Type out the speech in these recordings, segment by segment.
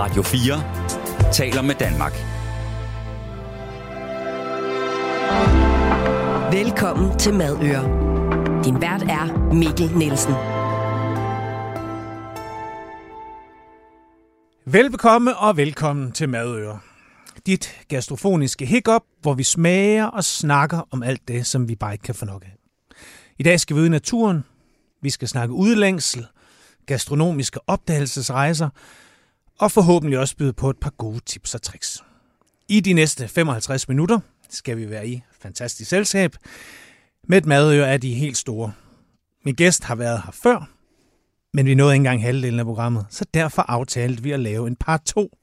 Radio 4 taler med Danmark. Velkommen til Madøre. Din vært er Mikkel Nielsen. Velbekomme og velkommen til Madøre. Dit gastrofoniske hiccup, hvor vi smager og snakker om alt det, som vi bare ikke kan få nok af. I dag skal vi ud i naturen. Vi skal snakke udlængsel, gastronomiske opdagelsesrejser og forhåbentlig også byde på et par gode tips og tricks. I de næste 55 minutter skal vi være i fantastisk selskab med et madøre af de helt store. Min gæst har været her før, men vi nåede ikke engang halvdelen af programmet, så derfor aftalte vi at lave en par to.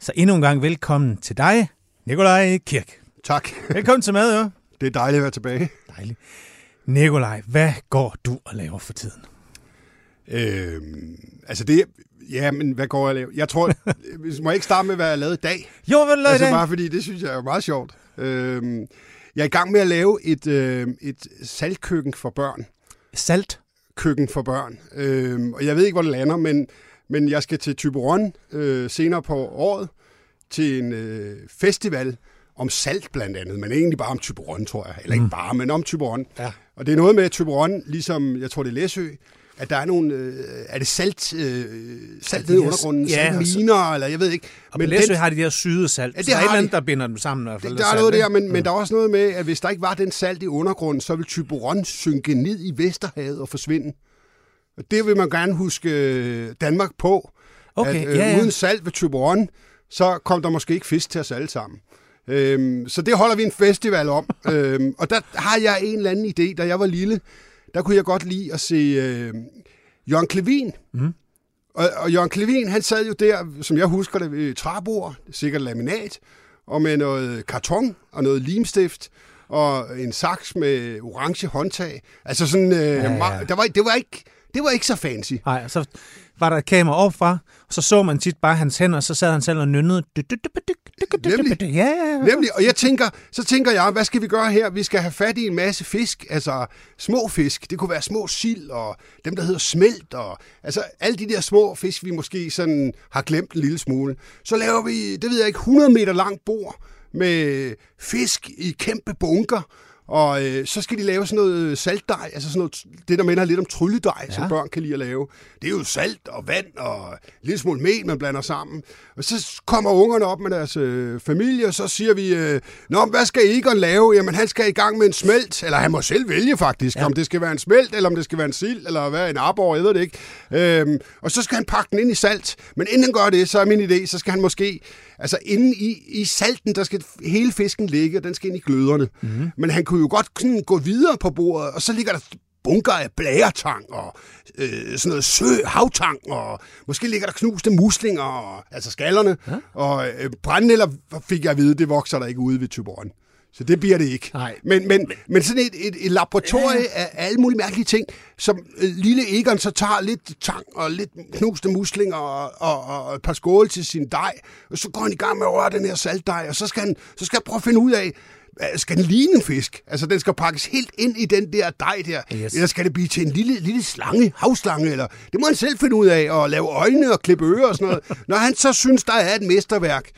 Så endnu en gang velkommen til dig, Nikolaj Kirk. Tak. Velkommen til Madøre. Det er dejligt at være tilbage. Dejligt. Nikolaj, hvad går du og laver for tiden? Øhm, altså det, ja, men hvad går jeg at lave? Jeg tror, må jeg ikke starte med, hvad jeg lavet i dag? Jo, hvad Altså det? bare fordi, det synes jeg er meget sjovt. Øhm, jeg er i gang med at lave et, øh, et saltkøkken for børn. Salt. Køkken for børn. Øhm, og jeg ved ikke, hvor det lander, men, men jeg skal til Tyberon øh, senere på året til en øh, festival om salt blandt andet, men egentlig bare om Tyberon, tror jeg. Eller ikke bare, men om Tyberon. Ja. Og det er noget med Tyberon, ligesom jeg tror det er Læsø, at der er nogle, øh, er det salt, øh, salt nede i undergrunden, ja, ja, og så- saltminer, eller jeg ved ikke. Og men Læsø har de der syde salt. Ja, det så der er et eller andet, de. der binder dem sammen. I hvert fald, det, der er noget der, men, men der er også noget med, at hvis der ikke var den salt i undergrunden, så vil Tyberon synke ned i Vesterhavet og forsvinde. Og det vil man gerne huske øh, Danmark på. Okay, at, øh, ja, ja. Uden salt ved Tyberon, så kom der måske ikke fisk til os alle sammen. Øhm, så det holder vi en festival om. øhm, og der har jeg en eller anden idé. Da jeg var lille, der kunne jeg godt lide at se øh, Jørgen Klevin. Mm. Og, og Jørgen Klevin, han sad jo der, som jeg husker det, ved træbord, sikkert laminat, og med noget karton og noget limstift, og en saks med orange håndtag. Altså sådan, øh, ja. ja. Der var, det, var ikke, det var ikke så fancy. Nej, så var der et kamera opfra, og så så man tit bare hans hænder, og så sad han selv og nynnede. Nemlig. Ja, ja, ja. Nemlig, og jeg tænker, så tænker jeg, hvad skal vi gøre her? Vi skal have fat i en masse fisk, altså små fisk. Det kunne være små sild, og dem, der hedder smelt, og altså alle de der små fisk, vi måske sådan har glemt en lille smule. Så laver vi, det ved jeg ikke, 100 meter langt bord med fisk i kæmpe bunker, og øh, så skal de lave sådan noget saltdej, altså sådan noget, det der minder lidt om trylledej, ja. som børn kan lide at lave. Det er jo salt og vand og en lille smule mel, man blander sammen. Og så kommer ungerne op med deres øh, familie, og så siger vi, øh, Nå, hvad skal Egon lave? Jamen, han skal i gang med en smelt, eller han må selv vælge faktisk, ja. om det skal være en smelt, eller om det skal være en sild, eller hvad, en arbor, jeg ved det ikke. Øhm, og så skal han pakke den ind i salt. Men inden han gør det, så er min idé, så skal han måske, altså inde i, i salten, der skal hele fisken ligge, og den skal ind i gløderne. Mm-hmm. Men han kunne jo godt sådan gå videre på bordet, og så ligger der bunker af blæretang og øh, sådan noget sø, havtang, og måske ligger der knuste muslinger, og, altså skallerne, ja? og øh, brændenælder fik jeg at vide, det vokser der ikke ude ved Tyborgen. Så det bliver det ikke. Nej. Men, men, men sådan et, et, et laboratorie ja. af alle mulige mærkelige ting, som øh, lille Egon så tager lidt tang og lidt knuste muslinger og, og, og et par skåle til sin dej, og så går han i gang med at røre den her saltdej, og så skal han, så skal han prøve at finde ud af, skal den ligne en fisk? Altså, den skal pakkes helt ind i den der dej der. Yes. Eller skal det blive til en lille, lille slange, havslange? Eller, det må han selv finde ud af, og lave øjne og klippe ører og sådan noget. Når han så synes, der er et mesterværk,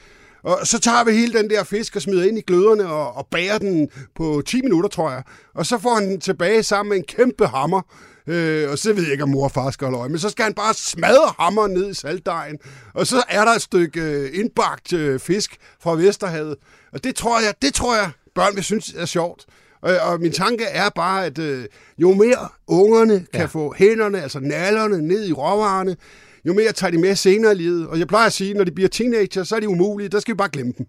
og så tager vi hele den der fisk og smider ind i gløderne og, og bager den på 10 minutter, tror jeg. Og så får han den tilbage sammen med en kæmpe hammer. Øh, og så ved jeg ikke, om mor og far skal holde øje. Men så skal han bare smadre hammeren ned i saltdejen. Og så er der et stykke øh, indbagt øh, fisk fra Vesterhavet. Og det tror jeg, det tror jeg, børn vil synes er sjovt. Og, og min tanke er bare, at øh, jo mere ungerne kan Ja. få hænderne, altså nallerne, ned i råvarerne, jo mere tager de med senere i livet. Og jeg plejer at sige, når de bliver teenager, så er de umulige. Der skal vi bare glemme dem.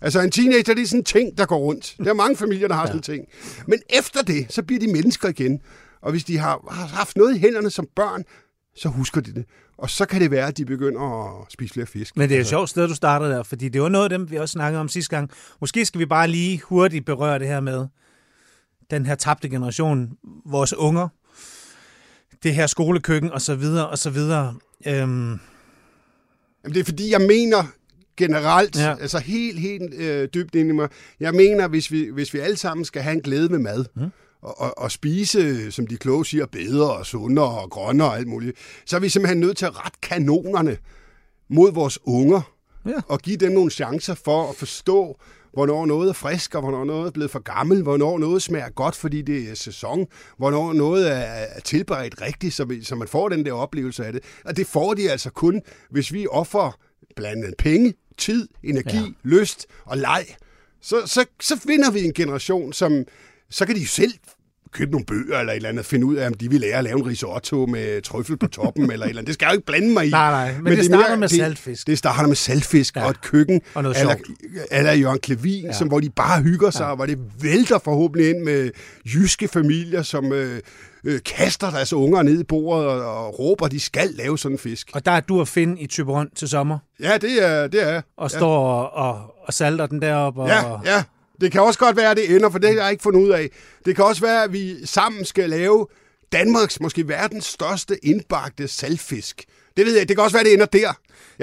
Altså en teenager, det er sådan en ting, der går rundt. Der er mange familier, der har ja. sådan en ting. Men efter det, så bliver de mennesker igen. Og hvis de har, har haft noget i hænderne som børn, så husker de det. Og så kan det være, at de begynder at spise flere fisk. Men det er et sjovt sted, du startede der, fordi det var noget af dem, vi også snakkede om sidste gang. Måske skal vi bare lige hurtigt berøre det her med den her tabte generation, vores unger, det her skolekøkken og så videre og så videre. Øhm, Jamen, det er fordi, jeg mener generelt, Ja. altså helt, helt øh, dybt ind i mig, jeg mener, hvis vi, hvis vi alle sammen skal have en glæde med mad, mm. og, og, og spise, som de kloge siger, bedre og sundere og grønnere og alt muligt, så er vi simpelthen nødt til at rette kanonerne mod vores unger, Ja. og give dem nogle chancer for at forstå, hvornår noget er frisk, og hvornår noget er blevet for gammel, hvornår noget smager godt, fordi det er sæson, hvornår noget er, er tilberedt rigtigt, så, vi- så man får den der oplevelse af det. Og det får de altså kun, hvis vi offer blandt andet penge, tid, energi, ja. lyst og leg. Så, så, så finder vi en generation, som så kan de jo selv købe nogle bøger eller et eller andet, finde ud af, om de vil lære at lave en risotto med trøffel på toppen eller et eller andet. Det skal jeg jo ikke blande mig i. Nej, nej, men det er starter mere- med det, saltfisk. Det starter med saltfisk Ja. ja. og et køkken. Og noget eller, eller Jørgen Klevin, Ja. ja. som, hvor de bare hygger sig, ja. og hvor det vælter forhåbentlig ind med jyske familier, som øh, øh, kaster deres unger ned i bordet og, og råber, de skal lave sådan en fisk. Og der er du at finde i Tyberon til sommer, Ja, det er det. Er. og står og, og, og salter den derop. Og, Ja, ja. Det kan også godt være, at det ender, for det har jeg ikke fundet ud af. Det kan også være, at vi sammen skal lave Danmarks, måske verdens største indbagte saltfisk. Det ved jeg. Det kan også være, det ender der. Jeg,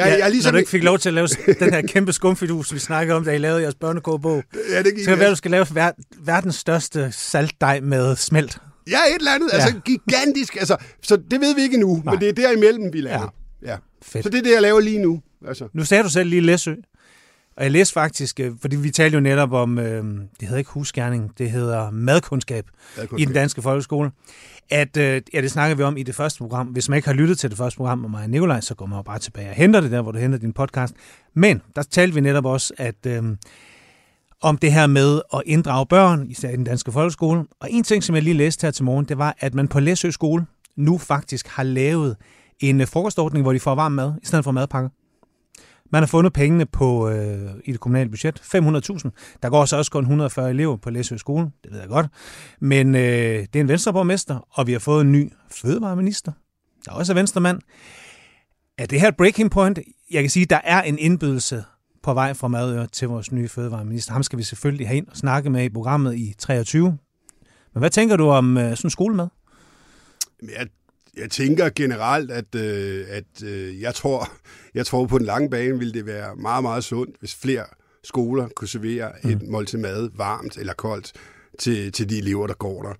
Ja, jeg ligesom, når du ikke fik lov til at lave den her kæmpe skumfidus, vi snakkede om, da I lavede jeres børnekogebog, Ja, det så kan være, at du skal lave ver- verdens største saltdej med smelt. Ja, et eller andet. Altså gigantisk. Altså, så det ved vi ikke endnu, Nej. men det er derimellem, vi laver. Ja. ja. Fedt. Så det er det, jeg laver lige nu. Altså. Nu sagde du selv lige Læsø, og jeg læste faktisk, øh, fordi vi talte jo netop om, øh, det hedder ikke husgærning, det hedder madkundskab, Madkundskab. i den danske folkeskole, at, øh, ja, det snakker vi om i det første program. Hvis man ikke har lyttet til det første program med mig og Nikolaj, så går man jo bare tilbage og henter det der, hvor du henter din podcast. Men der talte vi netop også, at øh, om det her med at inddrage børn, især i den danske folkeskole. Og en ting, som jeg lige læste her til morgen, det var, at man på Læsø skole nu faktisk har lavet en øh, frokostordning, hvor de får varm mad, i stedet for madpakker. Man har fundet pengene på, øh, i det kommunale budget, 500.000. Der går så også kun 140 elever på Læsø skole, det ved jeg godt. Men øh, det er en venstreborgmester, og vi har fået en ny fødevareminister, der er også er venstremand. Er det her et breaking point? Jeg kan sige, at der er en indbydelse på vej fra Madøre til vores nye fødevareminister. Ham skal vi selvfølgelig have ind og snakke med i programmet i 23. Men hvad tænker du om øh, sådan skolemad? Men Jeg, jeg tænker generelt, at, øh, at øh, jeg, tror, jeg tror på den lange bane ville det være meget, meget sundt, hvis flere skoler kunne servere mm. et måltid mad, varmt eller koldt, til, til de elever, der går der.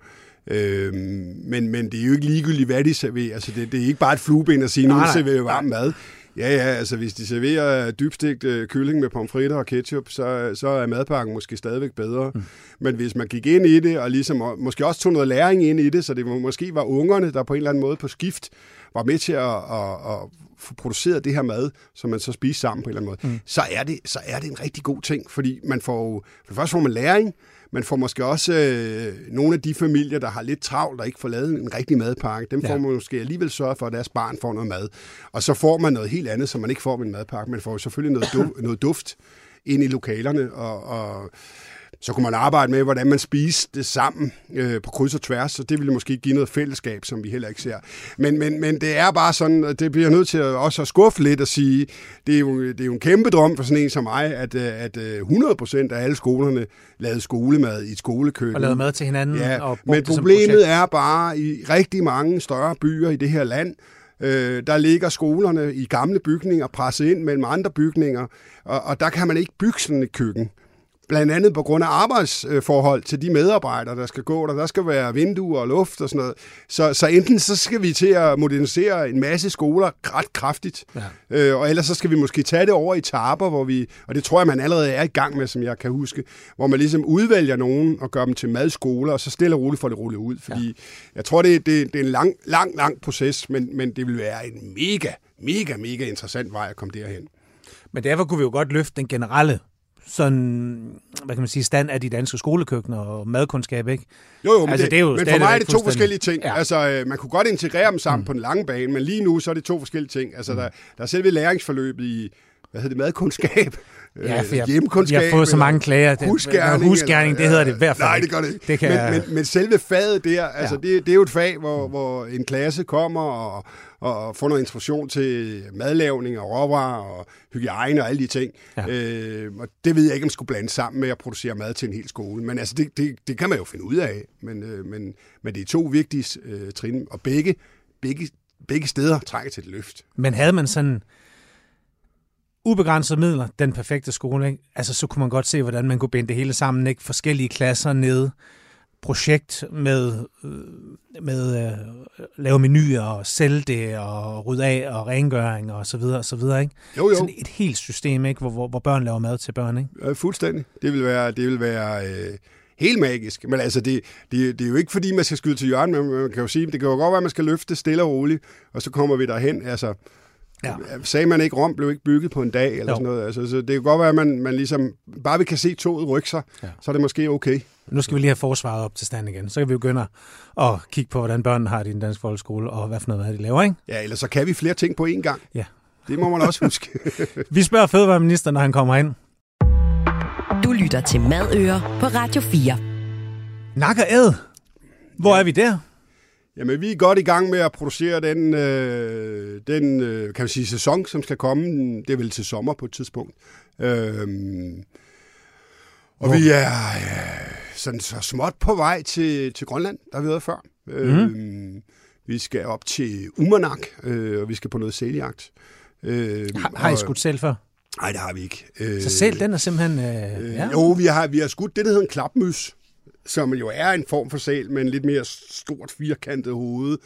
Øhm, men, men det er jo ikke ligegyldigt, hvad de serverer. Altså det, det er ikke bare et flueben at sige, nu serverer vi varm mad. Ja, ja, altså hvis de serverer dybstegt øh, kylling med pomfritter og ketchup, så, så er madpakken måske stadigvæk bedre. Mm. Men hvis man gik ind i det, og ligesom, og måske også tog noget læring ind i det, så det må- måske var ungerne, der på en eller anden måde på skift var med til at, at, at få produceret det her mad, som man så spiser sammen på en eller anden måde, mm. så, er det, så er det en rigtig god ting, fordi man får for det første får man læring, man får måske også øh, nogle af de familier, der har lidt travlt og ikke får lavet en rigtig madpakke, dem Ja. får man måske alligevel sørge for, at deres barn får noget mad. Og så får man noget helt andet, som man ikke får med en madpakke. Man får selvfølgelig noget, du, noget duft ind i lokalerne, og, og så kunne man arbejde med, hvordan man spiser det sammen øh, på kryds og tværs, så det ville måske give noget fællesskab, som vi heller ikke ser. Men, men, men det er bare sådan, at det bliver nødt til at også at skuffe lidt og sige, det er, jo, det er jo en kæmpe drøm for sådan en som mig, at, øh, at øh, 100% af alle skolerne lavede skolemad i et skolekøkken. Og lave mad til hinanden? Ja, og men problemet er bare, i rigtig mange større byer i det her land, øh, der ligger skolerne i gamle bygninger, presset ind mellem andre bygninger, og, og der kan man ikke bygge sådan et køkken. Blandt andet på grund af arbejdsforhold til de medarbejdere, der skal gå der. Der skal være vinduer og luft og sådan noget. Så, så enten så skal vi til at modernisere en masse skoler ret kraftigt, Ja. øh, og ellers så skal vi måske tage det over i taber, hvor vi, og det tror jeg, man allerede er i gang med, som jeg kan huske, hvor man ligesom udvælger nogen og gør dem til madskoler, og så stille og roligt får det rullet ud. Fordi ja. jeg tror, det, det, det er en lang, lang, lang proces, men, men det vil være en mega, mega, mega interessant vej at komme derhen. Men derfor kunne vi jo godt løfte den generelle sådan, hvad kan man sige, stand af de danske skolekøkkener og madkundskab, ikke? Jo, jo, men, Altså, det, det er jo men for mig er det to forskellige ting. Ja. Altså, øh, man kunne godt integrere dem sammen mm. på den lange bane, men lige nu så er det to forskellige ting. Altså, mm. der, der er selve læringsforløbet i, hvad hedder det, madkundskab, Ja, for jeg, hjemkundskab. jeg har fået så mange klager. Det, husgærning, det hedder det i hvert fald Nej, det gør det ikke. Det kan men, jeg- men, men selve faget der, altså Ja. det, det er jo et fag, hvor, hvor en klasse kommer og, og får noget instruktion til madlavning og råvarer og hygiejne og alle de ting. Ja. Øh, og det ved jeg ikke, om skulle blande sammen med at producere mad til en hel skole. Men altså, det, det, det kan man jo finde ud af. Men, øh, men, men det er to vigtige øh, trin, og begge, begge, begge steder trænger til et løft. Men havde man sådan ubegrænsede midler, den perfekte skole, ikke? Altså, så kunne man godt se, hvordan man kunne binde det hele sammen, ikke? Forskellige klasser ned projekt med, øh, med øh, lave menuer og sælge det og rydde af og rengøring og så videre og så videre, ikke? Jo, jo. Sådan et helt system, ikke? Hvor, hvor, hvor børn laver mad til børn, ikke? Ja, fuldstændig. Det vil være, det vil være øh, helt magisk. Men altså, det, det, det er jo ikke fordi, man skal skyde til hjørnet, men man kan jo sige, det kan jo godt være, at man skal løfte stille og roligt, og så kommer vi derhen. Altså, Ja. sagde man ikke, Rom blev ikke bygget på en dag, eller Jo. sådan noget. Altså, så det kan godt være, at man, man ligesom, bare vi kan se toget rykke sig, Ja. ja. så er det måske okay. Nu skal vi lige have forsvaret op til stand igen. Så kan vi begynde at kigge på, hvordan børnene har det i den danske folkeskole, og hvad for noget mad de laver, ikke? Ja, ellers så kan vi flere ting på én gang. Ja. Det må man også huske. Vi spørger fødevareministeren, når han kommer ind. Du lytter til Madøer på Radio 4. Nak og æd. Hvor er vi der? Jamen, vi er godt i gang med at producere den, øh, den øh, kan man sige, sæson, som skal komme. Det er vel til sommer på et tidspunkt. Øhm, og Hvor? vi er øh, sådan så småt på vej til, til Grønland, der har vi været før. Mm. Øhm, vi skal op til Umanak, øh, og vi skal på noget sæljagt. Øh, Har, har I skudt selv før? Nej, det har vi ikke. Øh, Så selv den er simpelthen... Øh, Øh, ja. Jo, vi har, vi har skudt det, der hedder en klapmys, som jo er en form for sal med en lidt mere stort firkantet hoved.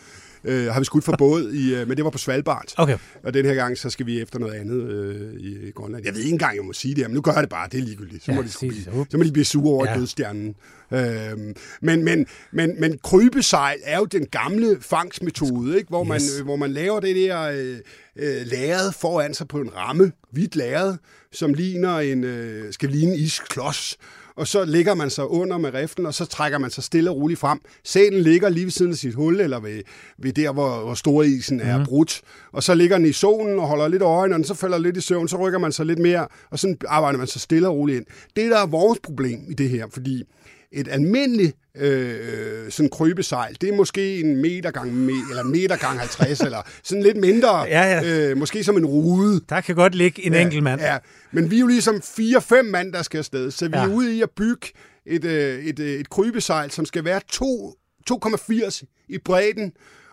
Øh, har vi skudt for båd, i, øh, men det var på Svalbard. Okay. Og den her gang, så skal vi efter noget andet øh, i Grønland. Jeg ved ikke engang, jeg må sige det, men nu gør jeg det bare. Det er ligegyldigt. Så, Ja, må, de, blive, så må de blive sure over Ja. dødstjernen. Øhm, men, men, men, men krybesejl er jo den gamle fangstmetode, ikke? Hvor, man, Yes. øh, hvor man laver det der øh, øh, lærred foran sig på en ramme, hvidt lærred, som ligner en, øh, skal ligne en isklods. Og så lægger man sig under med riften, og så trækker man sig stille og roligt frem. Sælen ligger lige ved siden af sit hul, eller ved, ved der, hvor, hvor storisen er brudt. Og så ligger den i solen og holder lidt øjne, og så falder lidt i søvn, så rykker man sig lidt mere, og så arbejder man sig stille og roligt ind. Det, der er vores problem i det her, fordi et almindeligt øh, sådan krybesejl, det er måske en meter gang me, eller meter gang 50, eller sådan lidt mindre, Ja, ja. Øh, måske som en rude. Der kan godt ligge en Ja, enkelt mand. Ja, men vi er jo ligesom fire-fem mand, der skal afsted, så vi Ja. er ude i at bygge et, øh, et, øh, et krybesejl, som skal være to- 2,80 i bredden,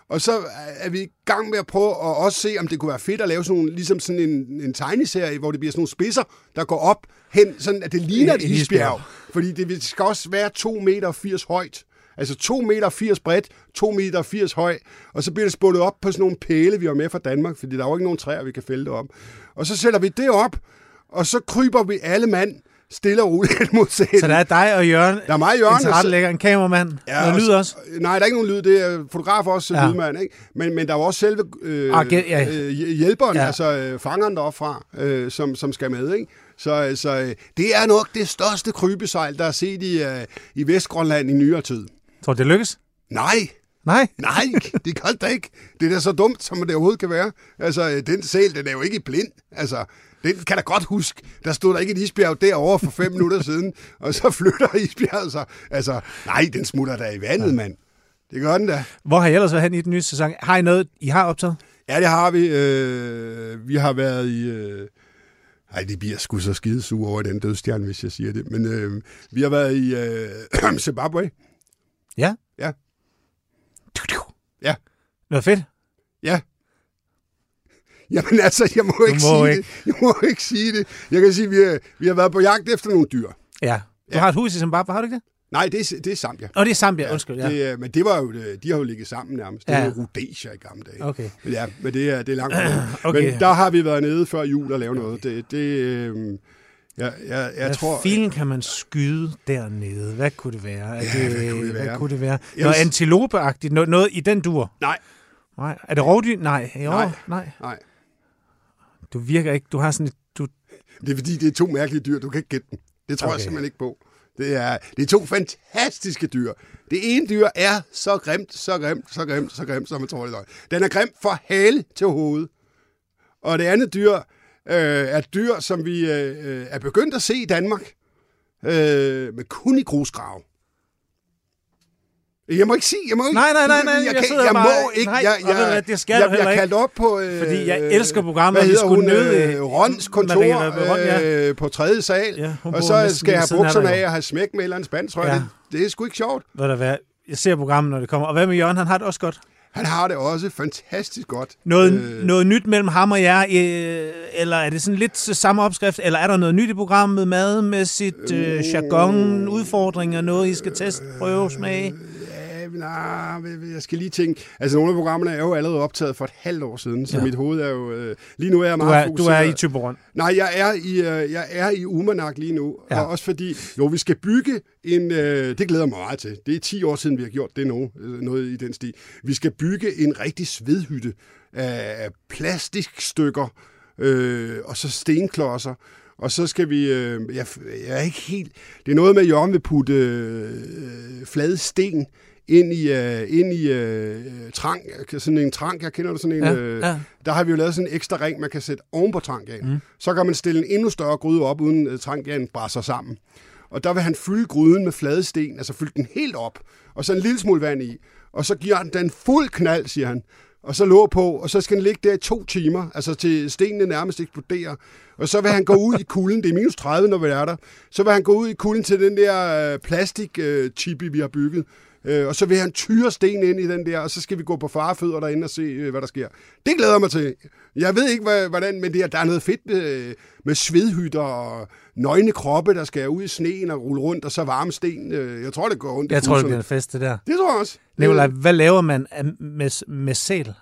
og så er vi i gang med at prøve at også se, om det kunne være fedt at lave sådan nogle, ligesom sådan en, en tegneserie, hvor det bliver sådan nogle spidser, der går op hen, sådan at det ligner et isbjerg. Fordi det skal også være 2 meter 80 højt. Altså 2 meter 80 bredt, 2 meter 80 høj, og så bliver det spullet op på sådan nogle pæle, vi har med fra Danmark, fordi der er jo ikke nogen træer, vi kan fælde op. Og så sætter vi det op, og så kryber vi alle mand stille og roligt hen mod sælen. Så der er dig og Jørgen, Der er mig og Jørgen, en tilrettelægger, en kameramand, ja, noget og lyd så- også. Nej, der er ikke nogen lyd. Det er fotograf også, Ja. lydmand, ikke? Men, men der er jo også selve øh, Ah, ja. øh, hjælperen, Ja. altså øh, fangeren deroppe fra, øh, som, som skal med, ikke? Så, så øh, det er nok det største krybesejl, der er set i, øh, i Vestgrønland i nyere tid. Tror du, det lykkes? Nej, Nej. nej, det kan det ikke. Det er da så dumt, som det overhovedet kan være. Altså, øh, den sæl, den er jo ikke blind. Altså, den kan da godt huske. Der stod der ikke et isbjerg derovre for fem minutter siden, og så flytter isbjerget sig. Altså, nej, den smutter der i vandet, mand. Det gør den da. Hvor har I ellers været hen i den nye sæson? Har I noget, I har optaget? Ja, det har vi. Øh, vi har været i... Øh, ej, det bliver sgu så skidesur over i den dødstjerne, hvis jeg siger det. Men øh, vi har været i øh, Zimbabwe. Ja. Ja. Ja. Noget fedt? Ja. Jamen altså, jeg må ikke må sige ikke. det. Jeg må ikke sige det. Jeg kan sige, at vi har, vi har været på jagt efter nogle dyr. Ja. Du Ja. har et hus i Zimbabwe, har du ikke det? Nej, det er, det er Zambia. Åh, det er Zambia, undskyld. Ja. Det, er- men det var jo, øh, de har jo ligget sammen nærmest. Det Ja. var Rhodesia i gamle dage. Okay. Men ja, men det er, det er langt okay. Okay. Men der har vi været nede før jul og lave noget. Det, det, øh, jeg, jeg, jeg Hvad tror... filen kan man skyde dernede? Hvad kunne det være? Er Ja, hvad kunne det Hvad være? kunne det være? Noget antilopeagtigt? Noget, noget i den dur? Nej, Nej. Er det rovdyr? Nej. Jo, Nej. nej. nej. Du virker ikke... Du har sådan et... Du, Det er fordi, det er to mærkelige dyr. Du kan ikke gætte dem. Det tror okay. Jeg simpelthen ikke på. Det er, det er to fantastiske dyr. Det ene dyr er så grimt, så grimt, så grimt, så grimt, som man tror det er. Den er grim fra hale til hoved. Og det andet dyr øh, er et dyr, som vi øh, øh, er begyndt at se i Danmark, øh, men kun i grusgrave. Jeg må ikke sige, jeg må ikke. Nej, nej, nej, nej, Jeg, jeg kan, sidder jeg bare- må ikke. nej, jeg, jeg, hvad, det skal jeg, jeg ikke. kaldt op på... Øh, Fordi jeg elsker programmet, hvad vi hedder skulle hun, nødig- øh, Rons kontor Maria Ron, ja. øh, på tredje sal. Ja, og så skal jeg have bukserne af og have smæk med eller spand, tror jeg. Ja. Det, det er sgu ikke sjovt. ved du hvad? Jeg ser programmet, når det kommer. Og hvad med Jørgen? Han har det også godt. Han har det også fantastisk godt. Noget, Øh, øh, noget nyt mellem ham og jer, øh, eller er det sådan lidt samme opskrift, eller er der noget nyt i programmet, madmæssigt, øh, jargon, udfordringer, noget I skal teste, prøve, smage? Ja, nej, jeg skal lige tænke. Altså, nogle af programmerne er jo allerede optaget for et halvt år siden, så Ja. mit hoved er jo... Øh, lige nu er jeg Du meget er, du er i Typerund. Nej, jeg er i, øh, jeg er i Umanak lige nu, Ja. og også fordi, jo, vi skal bygge en, øh, det glæder mig meget til. Det er 10 år siden, vi har gjort det nu, øh, noget i den stil. Vi skal bygge en rigtig svedhytte af plastikstykker, øh, og så stenklodser, og så skal vi, øh, jeg, jeg er ikke helt, det er noget med, at Jørgen vil putte øh, flade sten ind i, øh, ind i øh, trang, sådan en trank, jeg kender det sådan en, Ja, øh, ja. der har vi jo lavet sådan en ekstra ring, man kan sætte oven på trankagen. Mm. Så kan man stille en endnu større gryde op, uden uh, trankagen brænder sammen. Og der vil han fylde gryden med flade sten, altså fylde den helt op, og så en lille smule vand i. Og så giver han den fuld knald, siger han. Og så lå på, og så skal den ligge der i to timer, altså til stenene nærmest eksploderer. Og så vil han gå ud i kulden, det er minus 30, når vi er der, så vil han gå ud i kulden til den der øh, plastik-chibi, vi har bygget. Øh, og så vil han tyre sten ind i den der, og så skal vi gå på farefødder derinde og se, øh, hvad der sker. Det glæder jeg mig til. Jeg ved ikke, hvad, hvordan, men det er, der er noget fedt med, med svedhytter og nøgne kroppe, der skal ud i sneen og rulle rundt, og så varme sten. Øh, Jeg tror, det går rundt Jeg tror, det bliver en fest, det der. Det tror jeg også. Nikolaj, hvad laver man med, med sæl?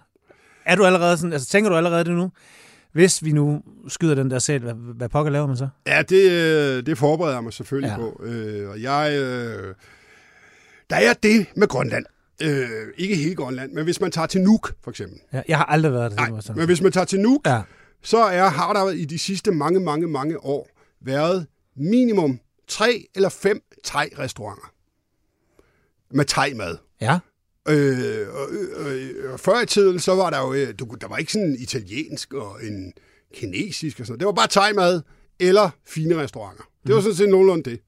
Er du allerede sådan, altså tænker du allerede det nu? Hvis vi nu skyder den der sæl, hvad, hvad pokker laver man så? Ja, det, øh, det forbereder jeg mig selvfølgelig Ja. ja. på. Øh, og jeg... Øh, der er det med Grønland. Øh, ikke hele Grønland, men hvis man tager til Nuuk, for eksempel. Ja, jeg har aldrig været der. Nej, sådan men hvis man tager til Nuuk, Ja. så er, har der i de sidste mange, mange, mange år været minimum tre eller fem thai-restauranter med thai-mad. Ja. Øh, og, øh, øh, og før i tiden, så var der jo, øh, du, der var ikke sådan en italiensk og en kinesisk og sådan. Det var bare thai-mad eller fine restauranter. Det var sådan set nogenlunde det.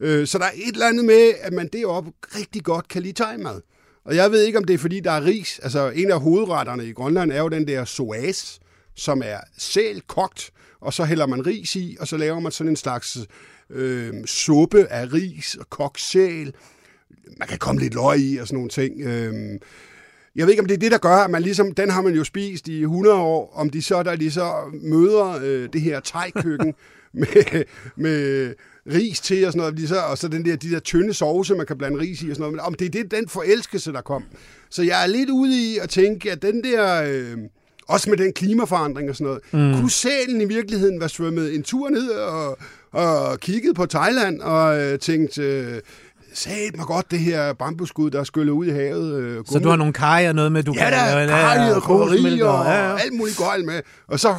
Øh, så der er et eller andet med, at man deroppe rigtig godt kan lide thai-mad. Og jeg ved ikke, om det er, fordi der er ris. Altså, en af hovedretterne i Grønland er jo den der soas, som er sæl kogt, og så hælder man ris i, og så laver man sådan en slags øh, suppe af ris og kogt sæl. Man kan komme lidt løg i og sådan nogle ting. Øh, jeg ved ikke, om det er det, der gør, at man ligesom, den har man jo spist i 100 år, om de så, der de så møder øh, det her thai-køkken med, med ris til og sådan noget, så, og så den der, de der tynde sovse, man kan blande ris i og sådan noget, men om det er det, den forelskelse, der kom. Så jeg er lidt ude i at tænke, at den der, øh, også med den klimaforandring og sådan noget, mm. kunne sælen i virkeligheden være svømmet en tur ned og, og kigget på Thailand og øh, tænkt, øh, sat mig godt det her bambuskud, der er skyllet ud i havet. Øh, Så du har nogle kajer noget med, du Ja, kan der lave- er karry og krydderier kokosmælk og ja, ja. alt muligt gøjl med. Og så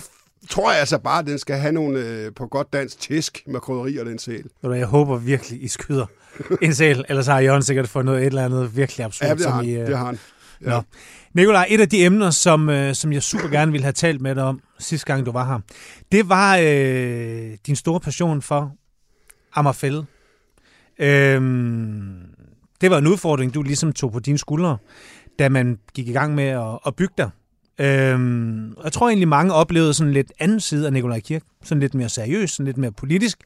tror jeg altså bare, at den skal have nogle øh, på godt dansk tæsk med krydderier, den sæl. Jeg håber virkelig, I skyder en sæl, ellers har Jørgen sikkert fået noget et eller andet virkelig absurd. Ja, det har som han. I, øh, Det har han. Ja. Nå. Nikolaj, et af de emner, som, øh, som jeg super gerne ville have talt med dig om sidste gang, du var her, det var øh, din store passion for Amagerfælde. Øhm, det var en udfordring, du ligesom tog på dine skuldre, da man gik i gang med at, at bygge dig. Øhm, jeg tror egentlig, mange oplevede sådan lidt anden side af Nikolaj Kirk. Sådan lidt mere seriøs, sådan lidt mere politisk.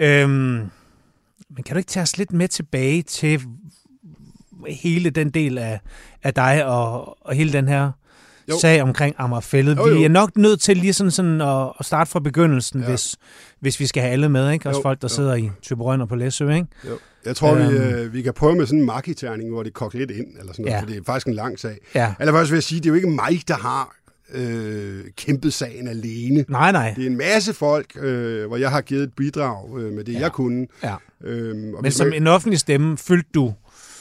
Øhm, men kan du ikke tage os lidt med tilbage til hele den del af, af dig og, og hele den her jo. Sag omkring. Jo, jo. Vi er nok nødt til lige sådan, sådan at, at starte fra begyndelsen, ja. Hvis, hvis vi skal have alle med. Ikke? Også Jo, folk, der jo. sidder i Tyberøn og på Læsø. Ikke? Jo. Jeg tror, vi, Øhm. øh, vi kan prøve med sådan en makiterning, hvor det koger lidt ind, eller sådan noget, Ja. for det er faktisk en lang sag. Ja. Eller først vil jeg sige, det er jo ikke mig, der har øh, kæmpet sagen alene. Nej, nej. Det er en masse folk, øh, hvor jeg har givet et bidrag øh, med det, Ja. jeg kunne. Ja. Øhm, og Men som man- en offentlig stemme fyldte du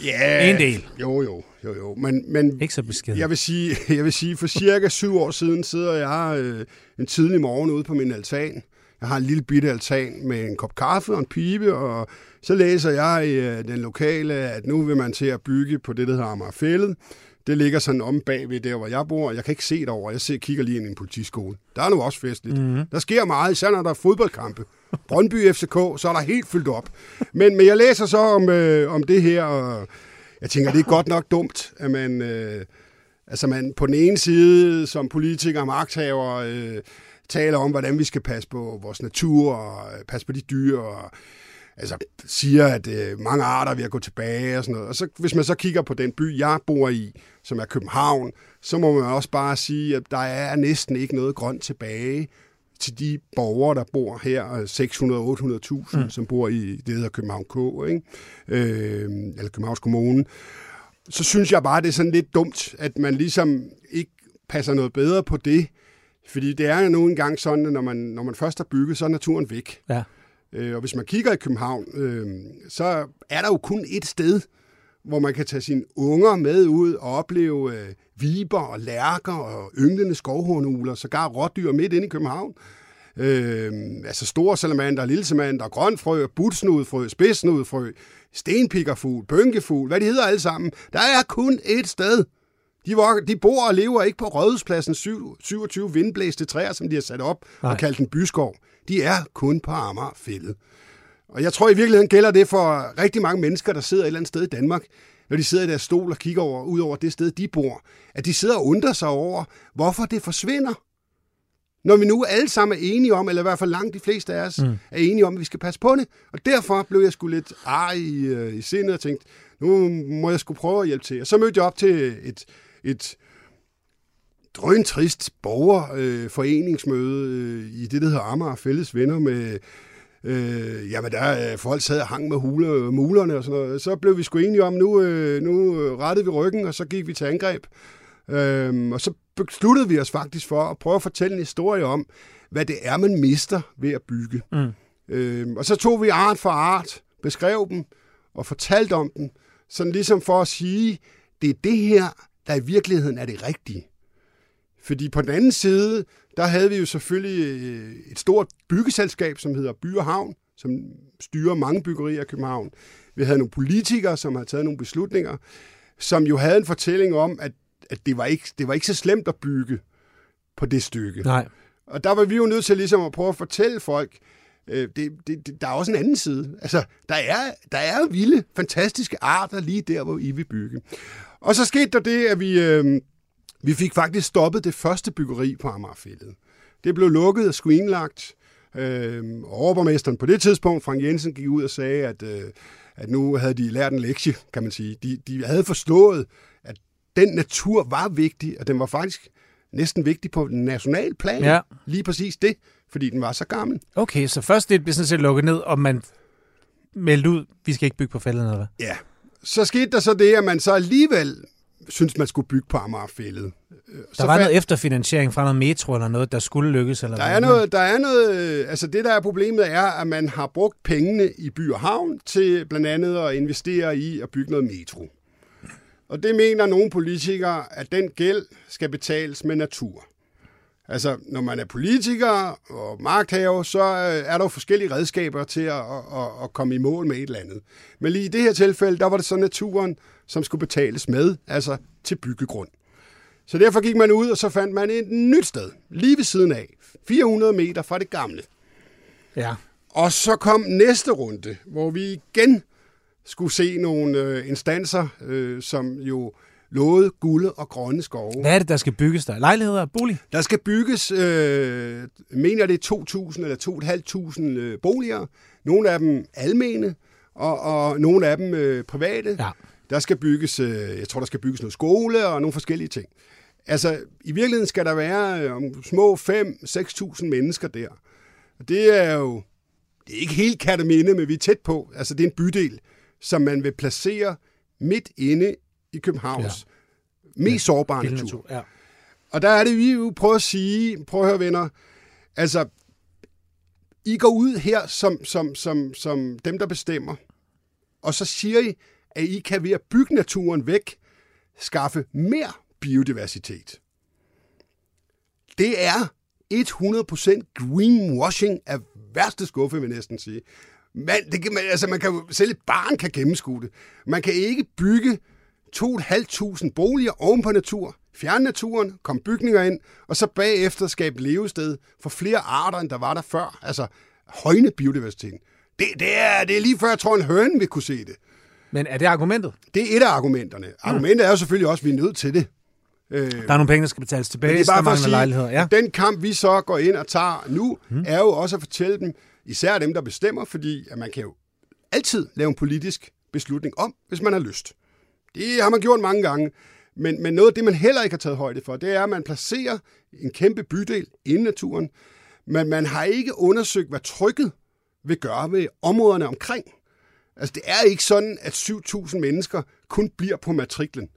ja, en del. Jo, jo, jo, jo. Men, men ikke så beskeden. Jeg vil sige, jeg vil sige for cirka syv år siden sidder jeg øh, en tidlig morgen ude på min altan. Jeg har en lille bitte altan med en kop kaffe og en pibe, og så læser jeg i øh, den lokale, at nu vil man til at bygge på det, der hedder Amagerfællet. Det ligger sådan om bagved der, hvor jeg bor. Jeg kan ikke se det over. Jeg ser, kigger lige ind i en politiskole. Der er nu også festligt. Mhm. Mm-hmm. Der sker meget, især når der er fodboldkampe. Brøndby FCK, så er der helt fyldt op. Men, men jeg læser så om, øh, om det her, og jeg tænker, det er godt nok dumt, at man... Øh, Altså man på den ene side som politiker og magthaver øh, taler om, hvordan vi skal passe på vores natur og øh, passe på de dyr og altså, siger, at øh, mange arter er ved at gå tilbage og sådan noget. Og så, hvis man så kigger på den by, jeg bor i, som er København, så må man også bare sige, at der er næsten ikke noget grønt tilbage til de borgere, der bor her, 600-800.000, mm. som bor i det, der hedder København K, ikke? Øh, eller Københavns Kommune, så synes jeg bare, det er sådan lidt dumt, at man ligesom ikke passer noget bedre på det, fordi det er jo nu engang sådan, at når man, når man først har bygget, så er naturen væk. Ja. Øh, og hvis man kigger i København, øh, så er der jo kun et sted, hvor man kan tage sine unger med ud og opleve øh, viber og lærker og ynglende skovhornugler, sågar rådyr midt inde i København. Øh, altså store salamander, lille salamander, grønfrø, butsnudfrø, spidsnudfrø, stenpikkerfugl, bønkefugl, hvad de hedder alle sammen. Der er kun et sted. De, var, de bor og lever ikke på Rådhuspladsen 27 vindblæste træer, som de har sat op Nej. og kaldt en byskov. De er kun på Amagerfældet. Og jeg tror i virkeligheden gælder det for rigtig mange mennesker, der sidder et eller andet sted i Danmark, når de sidder i deres stol og kigger over, ud over det sted, de bor, at de sidder og undrer sig over, hvorfor det forsvinder. Når vi nu alle sammen er enige om, eller i hvert fald langt de fleste af os, mm. er enige om, at vi skal passe på det. Og derfor blev jeg sgu lidt ar i, øh, i sindet og tænkte, nu må jeg skulle prøve at hjælpe til. Og så mødte jeg op til et, et drøntrist borgerforeningsmøde øh, øh, i det, der hedder Amager Fælles Venner med Øh, jamen, der øh, folk sad og hang med hule, mulerne og sådan noget. Så blev vi sgu enige om, nu, øh, nu rettede vi ryggen, og så gik vi til angreb. Øh, og så besluttede vi os faktisk for at prøve at fortælle en historie om, hvad det er, man mister ved at bygge. Mm. Øh, og så tog vi art for art, beskrev dem og fortalte om dem, sådan ligesom for at sige, det er det her, der i virkeligheden er det rigtige. Fordi på den anden side, der havde vi jo selvfølgelig øh, et stort byggeselskab, som hedder By og Havn, som styrer mange byggerier i København. Vi havde nogle politikere, som havde taget nogle beslutninger, som jo havde en fortælling om, at, at det, var ikke, det var ikke så slemt at bygge på det stykke. Nej. Og der var vi jo nødt til ligesom at prøve at fortælle folk, øh, det, det, det, der er også en anden side. Altså, der er, der er vilde, fantastiske arter lige der, hvor I vil bygge. Og så skete der det, at vi, øh, vi fik faktisk stoppet det første byggeri på Amagerfældet. Det blev lukket og screenlagt. Øh, overborgmesteren på det tidspunkt, Frank Jensen, gik ud og sagde, at, øh, at nu havde de lært en lektie, kan man sige. De, de havde forstået, at den natur var vigtig, og den var faktisk næsten vigtig på national plan. Ja. Lige præcis det, fordi den var så gammel. Okay, så først det blev sådan set lukket ned, og man meldte ud, vi skal ikke bygge på fældet, eller hvad? Ja. Så skete der så det, at man så alligevel synes, man skulle bygge på Amagerfældet. Øh, der så var noget efterfinansiering fra noget metro eller noget, der skulle lykkes? Eller der, er noget, der er noget... Altså det, der er problemet, er, at man har brugt pengene i by og havn til blandt andet at investere i at bygge noget metro. Og det mener nogle politikere, at den gæld skal betales med natur. Altså, når man er politiker og magthaver, så øh, er der jo forskellige redskaber til at, at, at komme i mål med et eller andet. Men lige i det her tilfælde, der var det så naturen, som skulle betales med, altså til byggegrund. Så derfor gik man ud, og så fandt man et nyt sted, lige ved siden af, 400 meter fra det gamle. Ja. Og så kom næste runde, hvor vi igen skulle se nogle øh, instanser, øh, som jo lovede gulde og grønne skove. Hvad er det, der skal bygges der? Lejligheder og bolig? Der skal bygges, øh, mener det er 2.000 eller 2.500 øh, boliger. Nogle af dem almene, og, og nogle af dem øh, private. Ja. Der skal bygges, øh, jeg tror, der skal bygges noget skole og nogle forskellige ting. Altså, i virkeligheden skal der være øh, små 5-6.000 mennesker der. Og det er jo, det er ikke helt Kataminde, men vi er tæt på. Altså, det er en bydel, som man vil placere midt inde i Københavns ja. mest ja. sårbare natur. natur. Ja. Og der er det, vi jo prøver at sige, prøv at høre venner, altså, I går ud her som, som, som, som dem, der bestemmer, og så siger I, at I kan ved at bygge naturen væk, skaffe mere biodiversitet. Det er 100% greenwashing af værste skuffe, vil jeg næsten sige. Man, det kan, man, altså man kan, selv et barn kan gennemskue det. Man kan ikke bygge 2.500 boliger oven på natur, fjerne naturen, komme bygninger ind, og så bagefter skabe levested for flere arter, end der var der før. Altså højne biodiversiteten. Det, det, er, det er lige før, jeg tror, en høne vil kunne se det. Men er det argumentet? Det er et af argumenterne. Argumentet er jo selvfølgelig også, at vi er nødt til det. Øh, der er nogle penge, der skal betales tilbage, det er bare for at sige, lejligheder. Ja. Den kamp, vi så går ind og tager nu, hmm. er jo også at fortælle dem, især dem, der bestemmer, fordi at man kan jo altid lave en politisk beslutning om, hvis man har lyst. Det har man gjort mange gange. Men, men noget af det, man heller ikke har taget højde for, det er, at man placerer en kæmpe bydel i naturen. Men man har ikke undersøgt, hvad trykket vil gøre ved områderne omkring. Altså, det er ikke sådan, at 7.000 mennesker kun bliver på matriklen.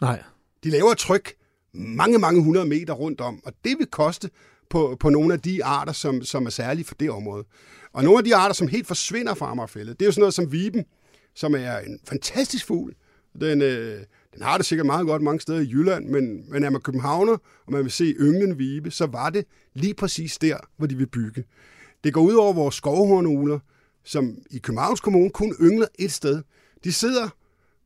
Nej. De laver tryk mange, mange hundrede meter rundt om, og det vil koste på, på nogle af de arter, som, som er særlige for det område. Og nogle af de arter, som helt forsvinder fra Amagerfældet, det er jo sådan noget som viben, som er en fantastisk fugl. Den, øh, den har det sikkert meget godt mange steder i Jylland, men, men er man københavner, og man vil se ynglen vibe, så var det lige præcis der, hvor de vil bygge. Det går ud over vores skovhornugler, som i Københavns Kommune kun yngler et sted. De sidder,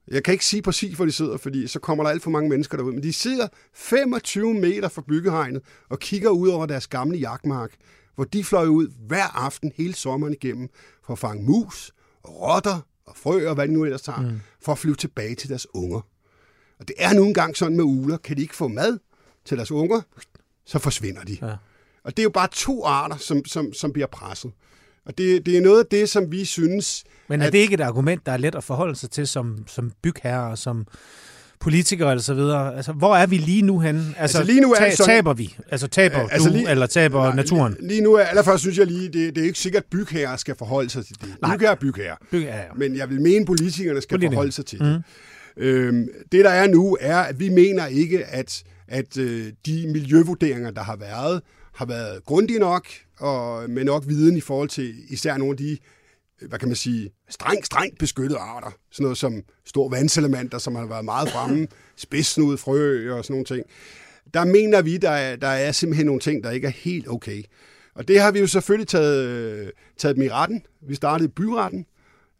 jeg kan ikke sige præcis, hvor de sidder, fordi så kommer der alt for mange mennesker derud, men de sidder 25 meter fra byggehegnet og kigger ud over deres gamle jagtmark, hvor de fløj ud hver aften hele sommeren igennem for at fange mus, rotter og frø og hvad de nu ellers tager, mm. for at flyve tilbage til deres unger. Og det er nu engang sådan med uler, kan de ikke få mad til deres unger, så forsvinder de. Ja. Og det er jo bare to arter, som, som, som bliver presset. Og det, det er noget af det, som vi synes... Men er at, det ikke et argument, der er let at forholde sig til som, som bygherre og som politikere eller så videre? Altså, hvor er vi lige nu henne? Altså, altså lige nu er ta- sådan, taber vi? Altså, taber altså, du, lige, eller taber nej, naturen? Lige, lige nu er, allerførst synes jeg lige, det, det er ikke sikkert, at bygherrer skal forholde sig til det. Nej. Bygherrer er bygherrer. bygherrer. Men jeg vil mene, politikerne skal Politikere. forholde sig til mm. det. Øhm, det, der er nu, er, at vi mener ikke, at, at øh, de miljøvurderinger, der har været, har været grundige nok, og med nok viden i forhold til især nogle af de, hvad kan man sige, strengt, strengt beskyttede arter. Sådan noget som stor vandselementer, som har været meget fremme, spidsnud, frø og sådan nogle ting. Der mener vi, der er, der er simpelthen nogle ting, der ikke er helt okay. Og det har vi jo selvfølgelig taget, taget dem i retten. Vi startede i byretten,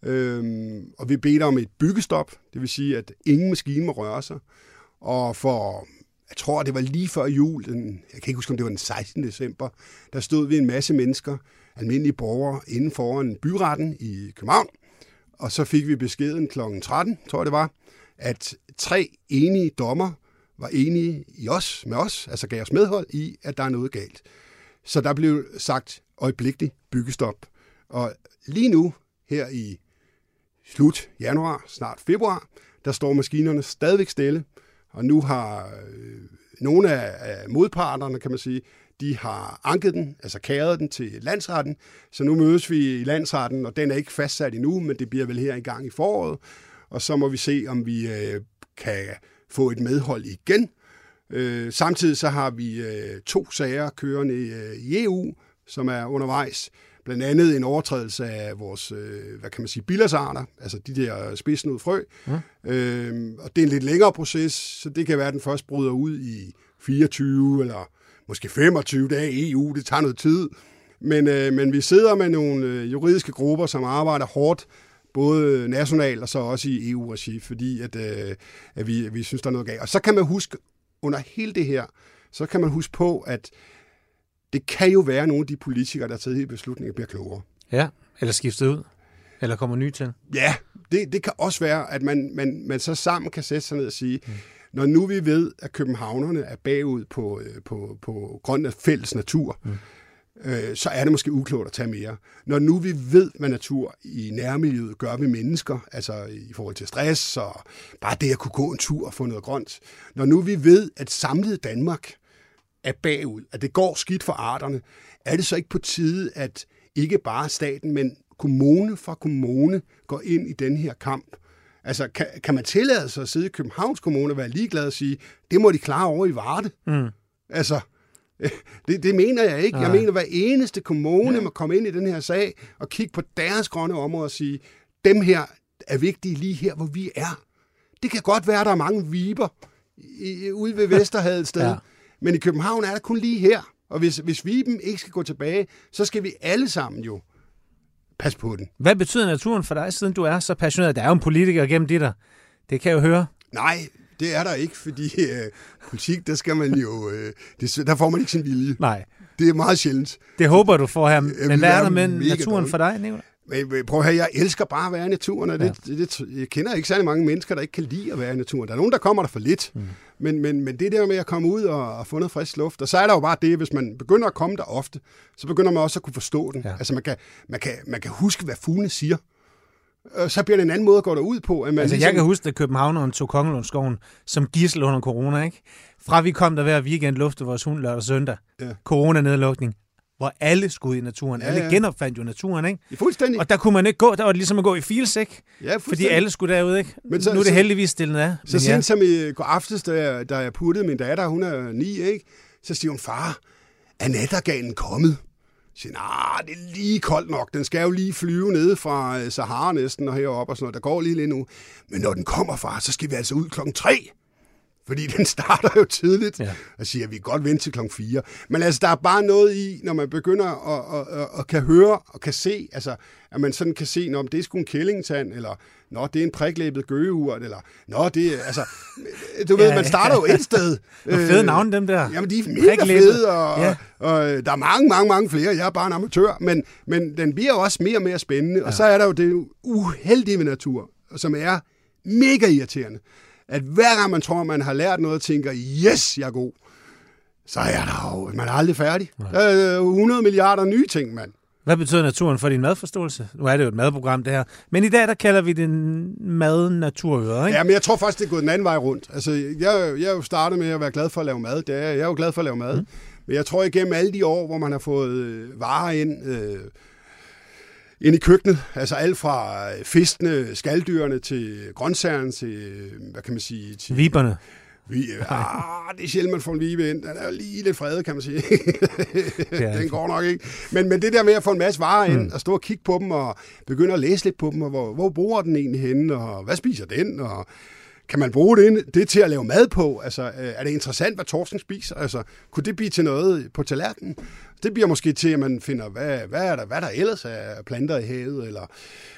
øhm, og vi bedte om et byggestop, det vil sige, at ingen maskine må røre sig. Og for jeg tror, det var lige før jul, den, jeg kan ikke huske, om det var den 16. december, der stod vi en masse mennesker, almindelige borgere, inden foran byretten i København, og så fik vi beskeden kl. 13, tror jeg det var, at tre enige dommer var enige i os, med os, altså gav os medhold i, at der er noget galt. Så der blev sagt øjeblikkeligt byggestop. Og lige nu, her i slut januar, snart februar, der står maskinerne stadigvæk stille. Og nu har øh, nogle af, af modparterne, kan man sige, de har anket den, altså kæret den til landsretten. Så nu mødes vi i landsretten, og den er ikke fastsat endnu, men det bliver vel her i gang i foråret. Og så må vi se, om vi øh, kan få et medhold igen. Øh, samtidig så har vi øh, to sager kørende i, øh, i EU, som er undervejs. Blandt andet en overtrædelse af vores, øh, hvad kan man sige, bilasarter, altså de der spidsnud frø. Mm. Øh, og det er en lidt længere proces, så det kan være, at den først bryder ud i 24 eller måske 25 dage i EU. Det tager noget tid. Men, øh, men vi sidder med nogle øh, juridiske grupper, som arbejder hårdt, både nationalt og så også i EU-regi, fordi at, øh, at vi, vi synes, der er noget galt. Og så kan man huske, under hele det her, så kan man huske på, at det kan jo være, at nogle af de politikere, der har taget i beslutninger, bliver klogere. Ja, eller skiftet ud. Eller kommer ny til. Ja, det, det kan også være, at man, man, man så sammen kan sætte sig ned og sige, mm. Når nu vi ved, at københavnerne er bagud på, øh, på, på grund af fælles natur, mm. øh, så er det måske uklogt at tage mere. Når nu vi ved, hvad natur i nærmiljøet gør ved mennesker, altså i forhold til stress og bare det at kunne gå en tur og få noget grønt. Når nu vi ved, at samlet Danmark er bagud, at det går skidt for arterne, er det så ikke på tide, at ikke bare staten, men kommune for kommune går ind i den her kamp? Altså, kan, kan man tillade sig at sidde i Københavns Kommune og være ligeglad og sige, det må de klare over i Varde? Mm. Altså, det, det mener jeg ikke. Ja. Jeg mener, hver eneste kommune ja. må komme ind i den her sag og kigge på deres grønne områder og sige, dem her er vigtige lige her, hvor vi er. Det kan godt være, at der er mange viber i, ude ved Vesterhavet et sted, ja. Men i København er der kun lige her. Og hvis, hvis Viben ikke skal gå tilbage, så skal vi alle sammen jo passe på den. Hvad betyder naturen for dig, siden du er så passioneret? Der er jo en politiker gennem dit der. Det kan jeg jo høre. Nej, det er der ikke, fordi øh, politik, der skal man jo, øh, det, der får man ikke sin vilje. Nej. Det er meget sjældent. Det håber du får her. Men hvad er der med naturen for dig, Nicolai? Men prøv at høre, jeg elsker bare at være i naturen, og det, ja. det, det, jeg kender ikke særlig mange mennesker, der ikke kan lide at være i naturen. Der er nogen, der kommer der for lidt, mm. men, men, men det der med at komme ud og, og få noget frisk luft, og så er der jo bare det, hvis man begynder at komme der ofte, så begynder man også at kunne forstå den. Ja. Altså man kan, man, kan, man kan huske, hvad fuglene siger. Og så bliver det en anden måde at gå derud på. At man altså, ligesom... jeg kan huske, at Københavneren tog Kongelundsskoven som gissel under corona, ikke? Fra vi kom der hver weekend luftede vores hund lørdag og søndag. Ja. Corona-nedlukning hvor alle skulle ud i naturen. Ja, Ja, alle ja. genopfandt jo naturen, ikke? Er fuldstændig. Og der kunne man ikke gå, der var det ligesom at gå i fils, ikke? ja, Fordi alle skulle derud, ikke? Men så- så, nu er det så- heldigvis stillet af. Så Men sent som i går aftes, da jeg, da jeg puttede min datter, hun er ni, ikke? så siger hun, far, er nattergalen kommet? Jeg siger, nej, det er lige koldt nok. Den skal jo lige flyve ned fra øh, Sahara næsten og heroppe og sådan noget. Der går lige lidt nu. Men når den kommer, far, så skal vi altså ud klokken tre. Fordi den starter jo tidligt. Ja. Ja. Og siger, at vi kan godt vente til klokken 4. Men altså, der er bare noget i, når man begynder at, at, at, at kan høre og kan se, altså, at man sådan kan se, om det er sgu en kællingetand, eller nå, det er en priklæbet gøgeurt, eller nå, det er, altså, du ved, Ja, man starter jo et sted. Hvor fede navne dem der. Jamen, de er mega fede, og, ja. Ja. og, øh, der er mange, mange, mange flere. Jeg er bare en amatør, men, men den bliver også mere og mere spændende. Ja. Og så er der jo det uheldige ved natur, som er mega irriterende. At hver gang man tror, man har lært noget, og tænker, yes, jeg er god, så er der jo, man er aldrig færdig. Der er øh, 100 milliarder nye ting, mand. Hvad betyder naturen for din madforståelse? Nu er det jo et madprogram, det her. Men i dag, der kalder vi det mad naturøret, ikke? Ja, men jeg tror faktisk, det er gået den anden vej rundt. Altså, jeg, jeg er jo startet med at være glad for at lave mad. Det er, jeg er jo glad for at lave mad. Mm. Men jeg tror igennem alle de år, hvor man har fået øh, varer ind, øh, ind i køkkenet, altså alt fra øh, fiskene, skaldyrene til grøntsagerne til, øh, hvad kan man sige, til Viberne. vi, ah, det er sjældent, man får en vibe ind. Den er jo lige lidt fredet, kan man sige. Den går nok ikke. Men, men det der med at få en masse varer ind, mm. og stå og kigge på dem, og begynde at læse lidt på dem, og hvor, hvor bruger den egentlig henne, og hvad spiser den, og kan man bruge det, det til at lave mad på? Altså, øh, er det interessant, hvad torsken spiser? Altså, kunne det blive til noget på tallerkenen? Det bliver måske til, at man finder, hvad, hvad, er, der, hvad der ellers er planter i havet, eller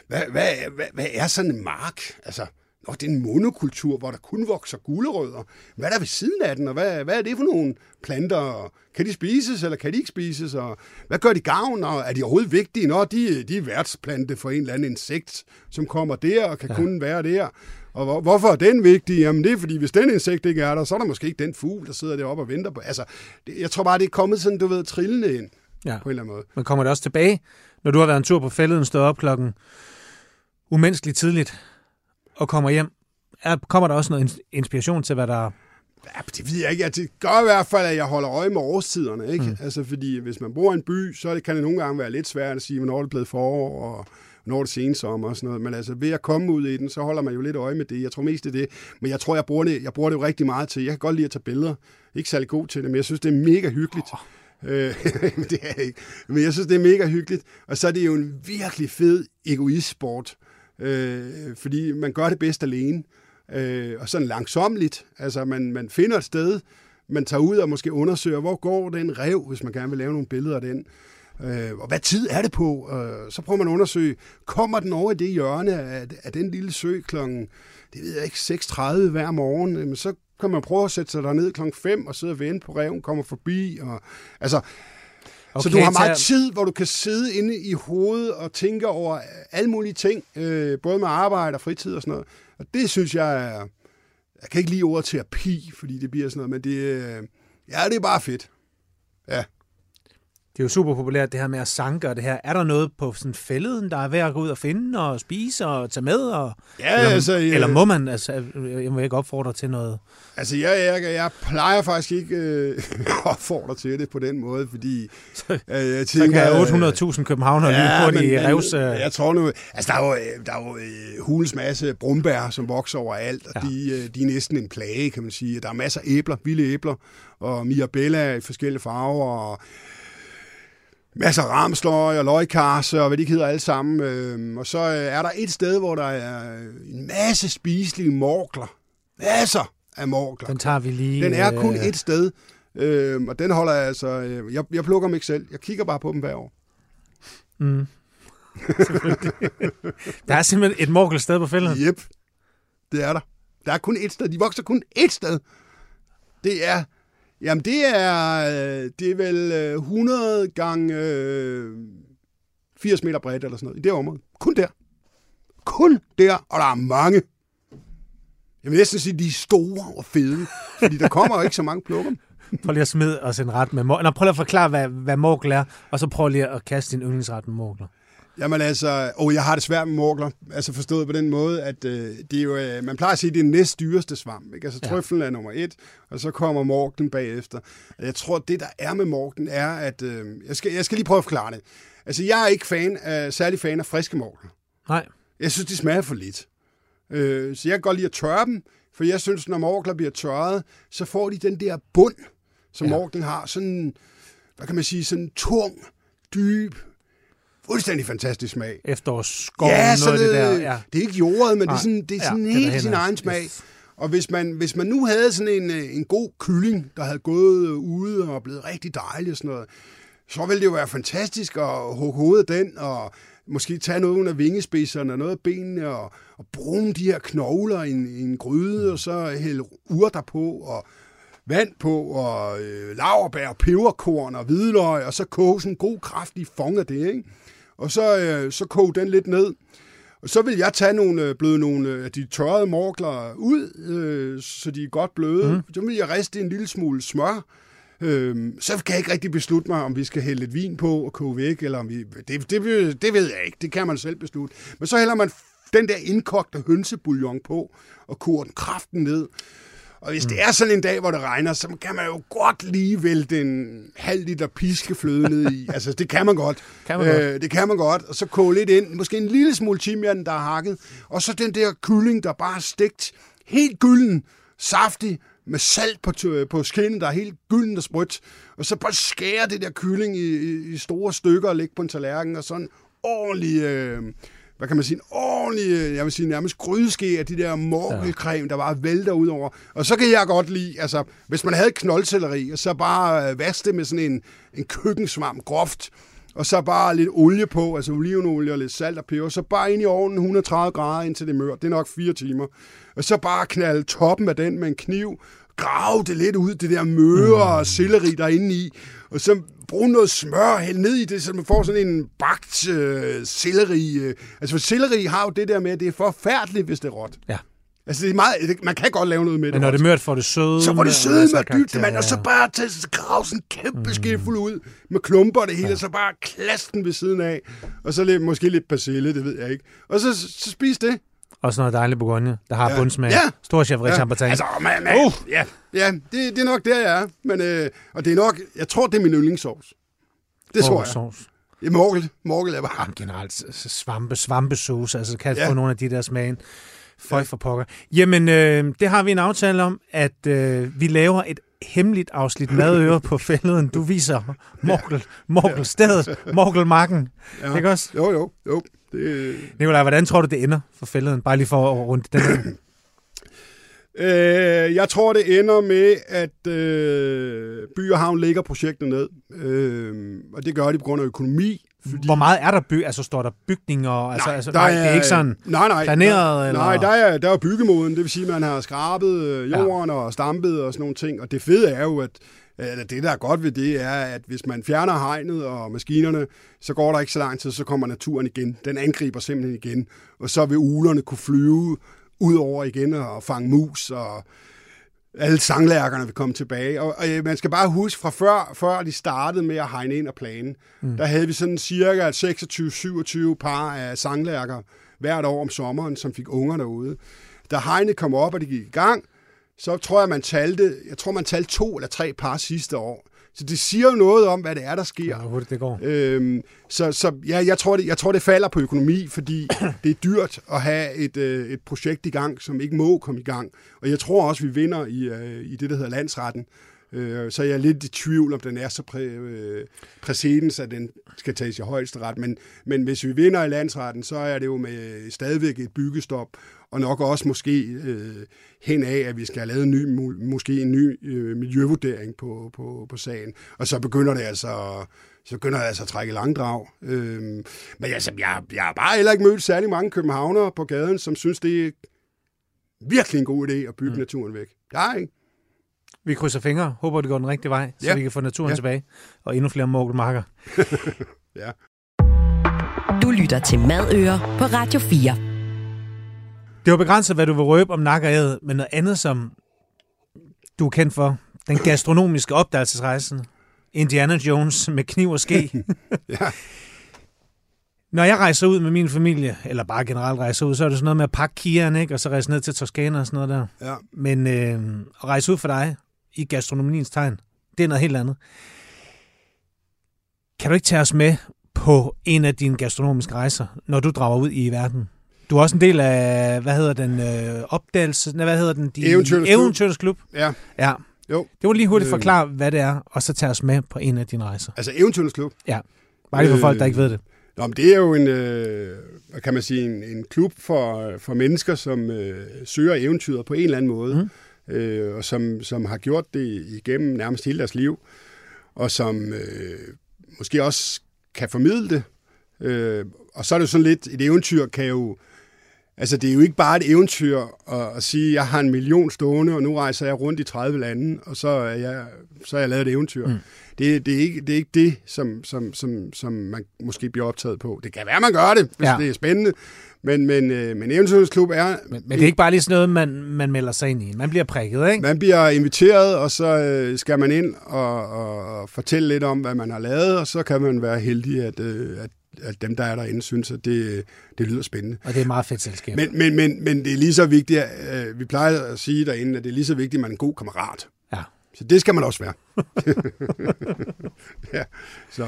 hvad, hvad, hvad, hvad er sådan en mark? Altså, Nå, det er en monokultur, hvor der kun vokser gulerødder. Hvad er der ved siden af den, og hvad, hvad er det for nogle planter? Kan de spises, eller kan de ikke spises? Og hvad gør de gavn, og er de overhovedet vigtige? Nå, de, de er værtsplante for en eller anden insekt, som kommer der og kan ja. kun være der. Og hvor, hvorfor er den vigtig? Jamen det er, fordi hvis den insekt ikke er der, så er der måske ikke den fugl, der sidder deroppe og venter på. Altså, det, jeg tror bare, det er kommet sådan, du ved, trillende ind Ja. på en eller anden måde. Men kommer det også tilbage, når du har været en tur på fælleden, stået op klokken umenneskeligt tidligt, og kommer hjem? Er, kommer der også noget ins- inspiration til, hvad der... Ja, det ved jeg ikke. Det gør i hvert fald, at jeg holder øje med årstiderne. Ikke? Mm. Altså, fordi hvis man bor i en by, så kan det nogle gange være lidt svært at sige, hvornår er det blevet forår, og er det sensommer og sådan noget. Men altså, ved at komme ud i den, så holder man jo lidt øje med det. Jeg tror mest det er det. Men jeg tror, jeg bruger det, jeg bruger det jo rigtig meget til. Jeg kan godt lide at tage billeder. Ikke særlig god til det, men jeg synes, det er mega hyggeligt. Oh. Øh, men det er jeg ikke. Men jeg synes, det er mega hyggeligt. Og så er det jo en virkelig fed egoistsport. Øh, fordi man gør det bedst alene. Øh, og sådan langsomligt. Altså, man, man finder et sted, man tager ud og måske undersøger, hvor går den rev, hvis man gerne vil lave nogle billeder af den. Øh, og hvad tid er det på? Øh, så prøver man at undersøge, kommer den over i det hjørne af, af den lille sø klokken, det ved jeg ikke, 6.30 hver morgen? Jamen, så kan man prøve at sætte sig derned klokken 5 og sidde og vente på reven, kommer forbi. Og, altså, Okay, så du har meget tid, hvor du kan sidde inde i hovedet og tænke over alle mulige ting, øh, både med arbejde og fritid og sådan noget. Og det synes jeg er... Jeg kan ikke lide ordet terapi, fordi det bliver sådan noget, men det, øh, ja, det er bare fedt. Ja. Det er jo super populært, det her med at sanke og det her. Er der noget på sådan fælleden, der er værd at gå ud og finde og spise og tage med? Og, Ja, eller, altså, øh, eller må man? Altså, jeg må ikke opfordre til noget. Altså, jeg, jeg, jeg plejer faktisk ikke øh, opfordre til det på den måde, fordi øh, jeg Så tænker... kan 800.000 københavner ja, lige hurtigt i revs... Øh, Jeg tror nu... Altså, der er jo, øh, der er jo øh, hulens masse brumbær, som vokser overalt, og Ja. ja. de, øh, de er næsten en plage, kan man sige. Der er masser af æbler, vilde æbler, og mirabella i forskellige farver, og masser af ramsløg og løgkarse, og hvad de ikke hedder alle sammen. Øh, og så øh, er der et sted, hvor der er en masse spiselige morgler. Masser af morgler. den tager vi lige... Den er kun øh, et sted, øh, og den holder jeg altså... Øh, jeg, jeg plukker dem ikke selv. Jeg kigger bare på dem hver år. Mm. der er simpelthen et morgel sted på fælleden. Yep, det er der. Der er kun et sted. De vokser kun et sted. Det er... Jamen, det er, øh, det er vel øh, 100 gange øh, 80 meter bredt eller sådan noget. I det område. Kun der. Kun der, og der er mange. Jeg vil næsten sige, de er store og fede, fordi der kommer jo ikke så mange plukker. Prøv lige at smide os en ret med morgler. Nå, prøv lige at forklare, hvad, hvad morgler er, og så prøv lige at kaste din yndlingsret med morgler. Jamen altså, og jeg har det svært med morgler, altså forstået på den måde, at øh, det er jo, øh, man plejer at sige, at det er den næst dyreste svamp. Ikke? Altså Ja. trøflen er nummer et, og så kommer morglen bagefter. Jeg tror, det der er med morglen er, at, øh, jeg, skal, jeg skal lige prøve at forklare det. Altså jeg er ikke fan af, særlig fan af friske morgler. Nej. Jeg synes, de smager for lidt. Øh, så jeg kan godt lide at tørre dem, for jeg synes, når morgler bliver tørret, så får de den der bund, som ja. morglen har. Sådan, hvad kan man sige, sådan tung, dyb, fuldstændig fantastisk smag. Efterårsskov, ja, noget det, det der. Ja. det er ikke jordet, men Nej. det er sådan, det er sådan helt sin egen smag. Yes. Og hvis man, hvis man nu havde sådan en, øh, en god kylling, der havde gået ude og blevet rigtig dejlig og sådan noget, så ville det jo være fantastisk at hugge hovedet den, og måske tage nogle af vingespidserne og noget af benene, og, og bruge de her knogler i en, i en gryde, og så hælde urter på, og vand på, og øh, laverbær, peberkorn og hvidløg, og så koge sådan en god, kraftig fong af det, ikke? Og så, øh, så koge den lidt ned. Og så vil jeg tage nogle, øh, bløde nogle øh, af de tørrede morgler ud, øh, så de er godt bløde. Mm. Så vil jeg riste en lille smule smør. Øh, så kan jeg ikke rigtig beslutte mig, om vi skal hælde lidt vin på og koge væk, eller om vi... Det, det, det ved jeg ikke. Det kan man selv beslutte. Men så hælder man den der indkogte hønsebouillon på, og koger den kraften ned. Og hvis det er sådan en dag, hvor det regner, så kan man jo godt lige vælte en halv liter piskefløde ned i. Altså, det kan man godt. Kan man godt. Øh, det kan man godt. Og så koge lidt ind. Måske en lille smule timian, der er hakket. Og så den der kylling, der bare er stegt helt gylden, saftig, med salt på, på skinnen, der er helt gylden og sprødt. Og så bare skære det der kylling i, i, i store stykker og lægge på en tallerken, og sådan ordentlig... Øh, hvad kan man sige, en ordentlig, øh, jeg vil sige nærmest grydeske af de der morgelcreme, der bare vælter ud over. Og så kan jeg godt lide, altså, hvis man havde knoldcelleri, og så bare øh, vaske det med sådan en, en køkkensvamp groft, og så bare lidt olie på, altså olivenolie og lidt salt og peber, så bare ind i ovnen 130 grader indtil det mørt. Det er nok fire timer. Og så bare knalde toppen af den med en kniv, grave det lidt ud, det der møre og selleri der er inde i, og så bruge noget smør, hælde ned i det, så man får sådan en bagt øh, selleri. Øh. Altså for selleri har jo det der med, at det er forfærdeligt, hvis det er råt. Ja. Altså det er meget, det, man kan godt lave noget med Men det når råt. det er mørt, får det søde. Så var det søde med dybde, mand, og så bare tage, grave sådan en kæmpe mm. skefuld ud med klumper og det hele, ja. så bare klasse den ved siden af, og så lidt, måske lidt persille, det ved jeg ikke. Og så, så spis det. Også noget dejligt Bourgogne, der har Ja. bundsmag. Ja. Stor chef Richard Bartan. Altså, man, man, uh. ja, ja det, det er nok der, jeg er. Men, øh, og det er nok, jeg tror, det er min yndlingssovs. Det tror jeg. Sovs. Ja, morgel. Morgel er bare... Jamen, generelt svampe, svampesauce, altså kan Ja. ja. få nogle af de der smagen. Føj for pokker. Jamen, øh, det har vi en aftale om, at øh, vi laver et hemmeligt afsnit madøre på fælleden. Du viser Morgel, Morgel stedet, Morgelmarken. Ja. Ikke også? Jo, jo, jo. Det, Nikolaj, hvordan tror du, det ender for fælleden? Bare lige for at runde den her. øh, jeg tror, det ender med, at øh, By og Havn lægger projektet ned. Øh, og det gør de på grund af økonomi. Fordi... Hvor meget er der by? Altså, står der bygninger? Altså, altså, nej, det er ikke sådan nej, nej, planeret? Nej, eller? nej der, er, der er byggemoden. Det vil sige, at man har skrabet øh, jorden ja. og stampet og sådan nogle ting. Og det fede er jo, at eller det, der er godt ved det, er, at hvis man fjerner hegnet og maskinerne, så går der ikke så lang tid, så kommer naturen igen. Den angriber simpelthen igen. Og så vil ulerne kunne flyve ud over igen og fange mus, og alle sanglærkerne vil komme tilbage. Og, og øh, man skal bare huske, fra før, før de startede med at hegne ind og plane, mm. der havde vi sådan cirka 26-27 par af sanglærker hvert år om sommeren, som fik unger derude. Da hegnet kom op, og det gik i gang, så tror jeg, man talte, jeg tror, man talte to eller tre par sidste år. Så det siger jo noget om, hvad det er, der sker. Hvor hurtigt det går. Øhm, så så ja, jeg, tror, det, jeg tror, det falder på økonomi, fordi det er dyrt at have et, øh, et projekt i gang, som ikke må komme i gang. Og jeg tror også, vi vinder i, øh, i det, der hedder landsretten. Øh, så jeg er lidt i tvivl, om den er så præ, øh, præcedens, at den skal tages i højeste ret. Men, men hvis vi vinder i landsretten, så er det jo med stadigvæk et byggestop, og nok også måske øh, hen af, at vi skal have lavet en ny, måske en ny øh, miljøvurdering på, på, på sagen. Og så begynder det altså så begynder det altså at trække langdrag. Øhm, men altså, jeg, jeg har bare heller ikke mødt særlig mange københavnere på gaden, som synes, det er virkelig en god idé at bygge mm. naturen væk. Der er ikke. Vi krydser fingre. Håber, det går den rigtige vej, så Ja. vi kan få naturen Ja. tilbage. Og endnu flere morgelmarker. Ja. Du lytter til Madøre på Radio 4. Det var begrænset, hvad du vil røbe om nakkerædet, men noget andet, som du er kendt for. Den gastronomiske opdagelsesrejse. Indiana Jones med kniv og ske. Ja. Når jeg rejser ud med min familie, eller bare generelt rejser ud, så er det sådan noget med at pakke kieren, ikke? og så rejse ned til Toskana og sådan noget der. Ja. Men øh, at rejse ud for dig i gastronomiens tegn, det er noget helt andet. Kan du ikke tage os med på en af dine gastronomiske rejser, når du drager ud i verden? Du er også en del af, hvad hedder den, øh, opdagelse, nej, hvad hedder den? De, Eventyrernes Klub. Eventyrernes Klub. Ja, Ja. jo. Det var lige hurtigt Øh. forklare, hvad det er, og så tage os med på en af dine rejser. Altså Eventyrens Klub. Ja. Bare lige for Øh. folk, der ikke ved det. Nå, men det er jo en, øh, hvad kan man sige, en, en klub for, for mennesker, som øh, søger eventyret på en eller anden måde, mm øh, og som, som har gjort det igennem nærmest hele deres liv, og som øh, måske også kan formidle det. Øh, og så er det jo sådan lidt, et eventyr kan jo, altså det er jo ikke bare et eventyr at, at sige, jeg har en million stående, og nu rejser jeg rundt i 30 lande, og så er jeg, så er jeg lavet et eventyr. Mm. Det, det, er ikke, det er ikke det, som, som, som, som man måske bliver optaget på. Det kan være, man gør det, hvis Ja. det er spændende, men, men, øh, men Eventyrens Klub er... Men, men det er ikke bare lige sådan noget, man, man melder sig ind i. Man bliver prikket, ikke? Man bliver inviteret, og så øh, skal man ind og, og, og fortælle lidt om, hvad man har lavet, og så kan man være heldig, at, øh, at, at dem, der er derinde, synes, at det, det lyder spændende. Og det er et meget fedt selskab. Men, men, men, men det er lige så vigtigt, at, øh, vi plejer at sige derinde, at det er lige så vigtigt, at man er en god kammerat. Ja. Så det skal man også være. ja, så,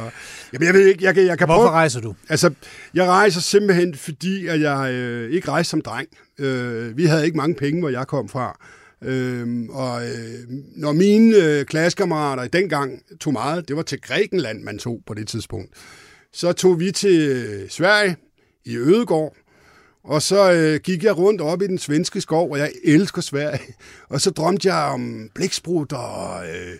jamen, jeg ved ikke, jeg kan, jeg kan Hvorfor prøve... rejser du? Altså, jeg rejser simpelthen, fordi at jeg øh, ikke rejste som dreng. Øh, vi havde ikke mange penge, hvor jeg kom fra. Øh, og øh, når mine øh, klassekammerater i dengang tog meget, det var til Grækenland, man tog på det tidspunkt, så tog vi til øh, Sverige i Ødegård, og så øh, gik jeg rundt op i den svenske skov, og jeg elsker Sverige. Og så drømte jeg om blæksprut og øh,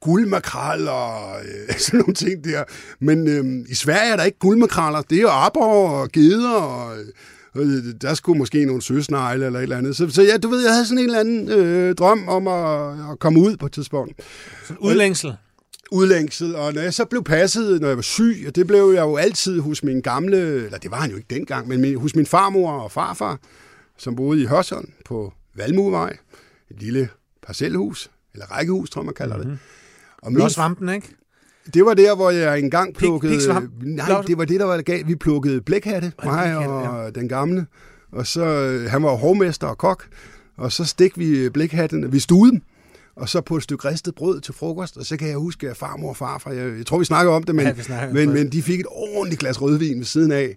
guldmakral og øh, sådan nogle ting der. Men øh, i Sverige er der ikke guldmakraller. Det er jo aber og geder og... Øh, øh, der skulle måske nogle søsnegle eller et eller andet. Så, så ja, du ved, jeg havde sådan en eller anden øh, drøm om at, at komme ud på et tidspunkt udlængsel udlængsel, og når jeg så blev passet, når jeg var syg, og det blev jeg jo altid hos min gamle, eller det var han jo ikke dengang, men hos min farmor og farfar, som boede i Hørsholm på Valmuevej, et lille parcelhus, eller rækkehus, tror man kalder det. Og min, Blåsvampen, ikke? det var der, hvor jeg engang plukkede... pigsvamp? nej, det var det, der var galt. Vi plukkede blækhatte, mig og den gamle. Og så, øh, han var hovmester og kok. Og så stik vi blækhattene, vi stuede dem. Og så på et stykke ristet brød til frokost. Og så kan jeg huske, at farmor og farfar, jeg, jeg tror, vi snakker om det, men, Ja, men, men de fik et ordentligt glas rødvin ved siden af.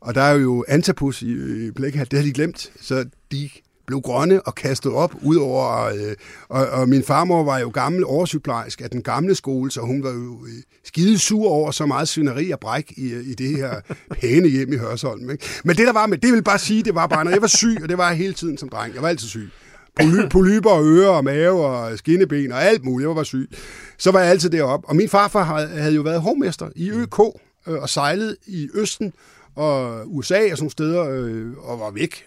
Og der er jo antapus i, i blækhat, det har de glemt. Så de blev grønne og kastet op ud over... Øh, og, og min farmor var jo gammel oversygeplejersk af den gamle skole, så hun var jo øh, skide sur over så meget svineri og bræk i, i det her pæne hjem i Hørsholm. Ikke? Men det der var med, det vil bare sige, det var bare, når jeg var syg, og det var jeg hele tiden som dreng. Jeg var altid syg. Poly, polyper og ører og mave og skinneben og alt muligt. Jeg var syg. Så var jeg altid deroppe. Og min farfar havde, jo været hovmester i ØK øh, og sejlet i Østen og USA og sådan nogle steder øh, og var væk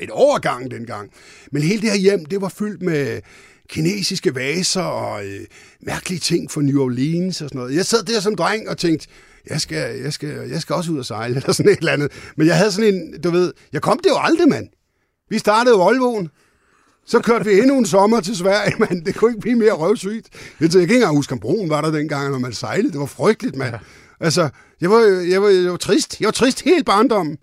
et overgang dengang. Men hele det her hjem, det var fyldt med kinesiske vaser og øh, mærkelige ting fra New Orleans og sådan noget. Jeg sad der som dreng og tænkte, jeg skal, jeg skal, jeg skal også ud og sejle, eller sådan et eller andet. Men jeg havde sådan en, du ved, jeg kom det jo aldrig, mand. Vi startede Volvoen. Så kørte vi endnu en sommer til Sverige, men det kunne ikke blive mere røvsygt. Jeg kan ikke engang huske, om broen var der dengang, når man sejlede. Det var frygteligt, mand. Altså, jeg var, jeg, var, jeg var trist. Jeg var trist hele barndommen.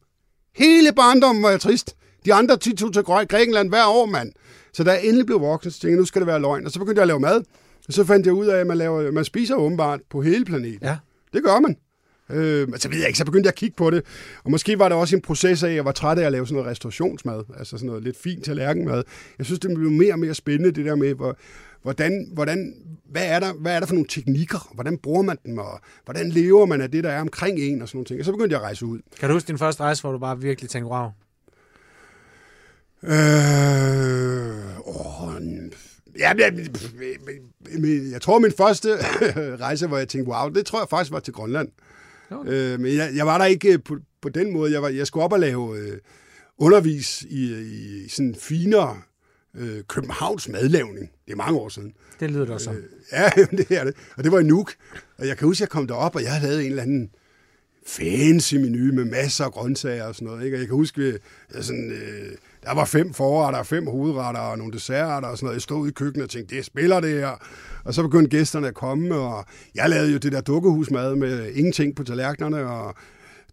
Hele barndommen var jeg trist. De andre de tog til Græ- Grækenland hver år, mand. Så da jeg endelig blev voksen, så tænkte jeg, nu skal det være løgn. Og så begyndte jeg at lave mad. Og så fandt jeg ud af, at man, laver, man spiser åbenbart på hele planeten. Ja. Det gør man. Øh, men så ved jeg ikke, så begyndte jeg at kigge på det. Og måske var det også en proces af, at jeg var træt af at lave sådan noget restaurationsmad. Altså sådan noget lidt fint tallerkenmad. Jeg synes, det blev mere og mere spændende, det der med, hvor, hvordan, hvordan, hvad, er der, hvad er der for nogle teknikker? Hvordan bruger man dem? Og hvordan lever man af det, der er omkring en? Og sådan nogle ting. Og så begyndte jeg at rejse ud. Kan du huske din første rejse, hvor du bare virkelig tænkte, wow? Øh, åh, ja, jeg, men jeg tror, min første rejse, hvor jeg tænkte, wow, det tror jeg faktisk var til Grønland. Okay. Øh, men jeg, jeg var der ikke øh, på, på den måde. Jeg, var, jeg skulle op og lave øh, undervis i, i sådan finere øh, Københavns madlavning. Det er mange år siden. Det lyder det også som. Ja, det er det. Og det var i Nuuk. Og jeg kan huske, at jeg kom derop, og jeg havde lavet en eller anden fancy menu med masser af grøntsager og sådan noget. Ikke? Og jeg kan huske, at jeg sådan, øh, der var fem forretter, fem hovedretter og nogle desserter og sådan noget. Jeg stod ude i køkkenet og tænkte, det spiller det her. Og så begyndte gæsterne at komme, og jeg lavede jo det der dukkehusmad med ingenting på tallerkenerne, og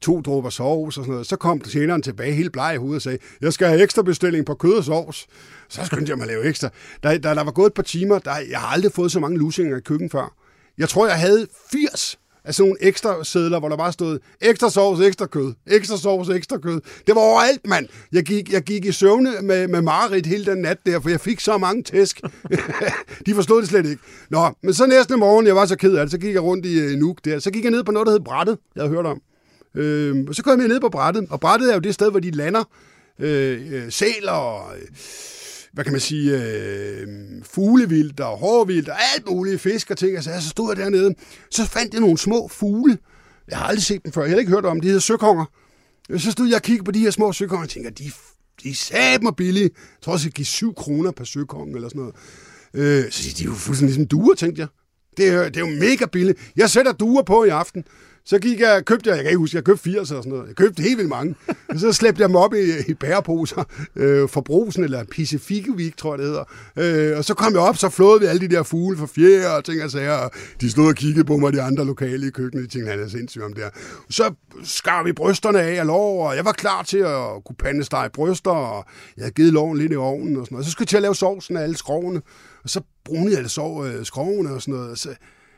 to dråber sovs og sådan noget. Så kom tjeneren tilbage helt bleg i hovedet og sagde, jeg skal have ekstra bestilling på kød og sovs. Så skyndte jeg mig at lave ekstra. Da, da der var gået et par timer, der, jeg har aldrig fået så mange lusinger i køkken før. Jeg tror, jeg havde 80 af sådan nogle ekstra sædler, hvor der bare stod ekstra sovs, ekstra kød, ekstra sovs, ekstra kød. Det var overalt, mand. Jeg gik, jeg gik i søvne med, med Marit hele den nat der, for jeg fik så mange tæsk. De forstod det slet ikke. Nå, men så næste morgen, jeg var så ked af det, så gik jeg rundt i uh, Nuuk der. Så gik jeg ned på noget, der hed Brættet, jeg havde hørt om. Øh, og så kom jeg ned på Brættet, og Brættet er jo det sted, hvor de lander øh, øh, sæler og... Øh, hvad kan man sige, øh, fuglevildt og hårvildt og alt muligt fisk og ting. Altså, så stod jeg dernede, så fandt jeg nogle små fugle. Jeg har aldrig set dem før, jeg har ikke hørt om, de hedder søkonger. Så stod jeg og kiggede på de her små søkonger og tænkte, de, de er mig billige. Jeg tror også, jeg give 7 kroner per søkong eller sådan noget. Øh, så de er jo fuldstændig ligesom duer, tænkte jeg. Det er, det er jo mega billigt. Jeg sætter duer på i aften. Så gik jeg, købte jeg, jeg kan ikke huske, jeg købte 80 eller sådan noget. Jeg købte helt vildt mange. Og så slæbte jeg dem op i, i bæreposer øh, for brusen, eller Pacificvik, tror jeg det hedder. Øh, og så kom jeg op, så flåede vi alle de der fugle for fjer og ting og sager. Og de stod og kiggede på mig, de andre lokale i køkkenet. De tænkte, han er sindssyg om det her. Så skar vi brysterne af og lov, og jeg var klar til at kunne pandestege bryster, og jeg havde givet loven lidt i ovnen og sådan noget. Så skulle jeg til at lave sovsen af alle skrovene, og så brunede jeg sov, øh, skrovene og sådan noget. Og så,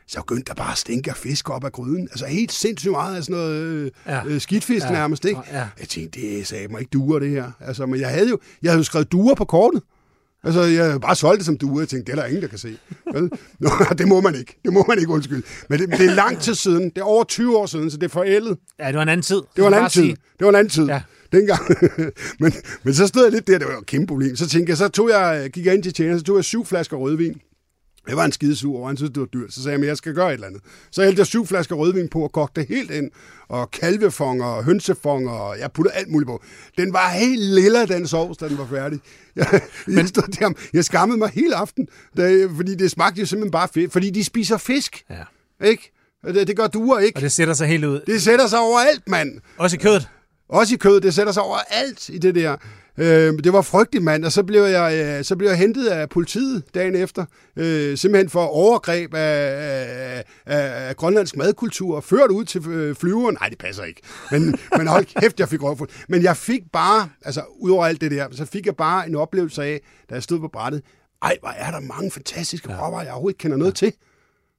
så begyndte der bare at stinke af fisk op af gryden. Altså helt sindssygt meget af sådan noget øh, ja. øh, skidtfisk ja. nærmest, ikke? Ja. Jeg tænkte, det sagde mig ikke duer, det her. Altså, men jeg havde jo, jeg havde jo skrevet duer på kortet. Altså, jeg bare solgte det som duer. Jeg tænkte, det er der ingen, der kan se. Nå, det må man ikke. Det må man ikke, undskyld. Men det, det er lang tid siden. Det er over 20 år siden, så det er forældet. Ja, det var en anden tid. Det var en anden tid. Sige. Det var en anden tid. Ja. Dengang. men, men så stod jeg lidt der, det var jo et kæmpe problem. Så tænkte jeg, så tog jeg, gik jeg ind til tjener, så tog jeg syv flasker rødvin. Jeg var en skidesur, og han synes, det var dyrt. Så sagde jeg, at jeg skal gøre et eller andet. Så jeg hældte syv flasker rødvin på og kogte det helt ind. Og kalvefonger, og hønsefonger, og jeg puttede alt muligt på. Den var helt lilla, den sovs, da den var færdig. Jeg, Men... jeg, stod der, jeg skammede mig hele aften, da, fordi det smagte jo simpelthen bare fedt. Fordi de spiser fisk. Ja. Ikke? Det, det gør duer ikke. Og det sætter sig helt ud. Det sætter sig overalt, mand. Også i kødet. Også i kødet. Det sætter sig overalt i det der. Øh, det var frygteligt, mand, og så blev, jeg, øh, så blev jeg hentet af politiet dagen efter, øh, simpelthen for overgreb af, af, af grønlandsk madkultur, og ført ud til øh, flyveren. Nej, det passer ikke. Men, men hold kæft, jeg fik røvfuld. Men jeg fik bare, altså udover alt det der, så fik jeg bare en oplevelse af, da jeg stod på brættet, ej, hvor er der mange fantastiske ja. råvarer, jeg overhovedet ikke kender noget ja. til.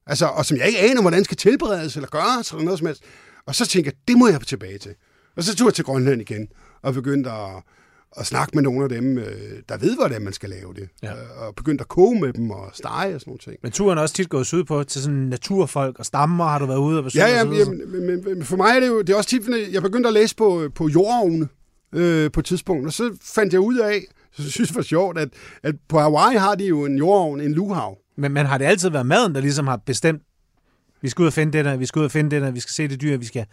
Altså, og som jeg ikke aner, hvordan skal tilberedes eller gøres, eller noget som helst. Og så tænkte jeg, det må jeg tilbage til. Og så tog jeg til Grønland igen, og begyndte at og snakke med nogle af dem, øh, der ved, hvordan man skal lave det. Ja. Øh, og begyndt at koge med dem og stege og sådan nogle ting. Men turen er også tit gået ud på til sådan naturfolk og stammer, har du været ude og besøge? Ja, ja men, men, men, for mig er det jo det er også tit, jeg begyndte at læse på, på jordovne øh, på et tidspunkt, og så fandt jeg ud af, så jeg synes det var sjovt, at, at på Hawaii har de jo en jordovn, en luhav. Men, men har det altid været maden, der ligesom har bestemt, vi skal ud og finde det der, vi skal ud og finde det der, vi skal se det dyr, vi skal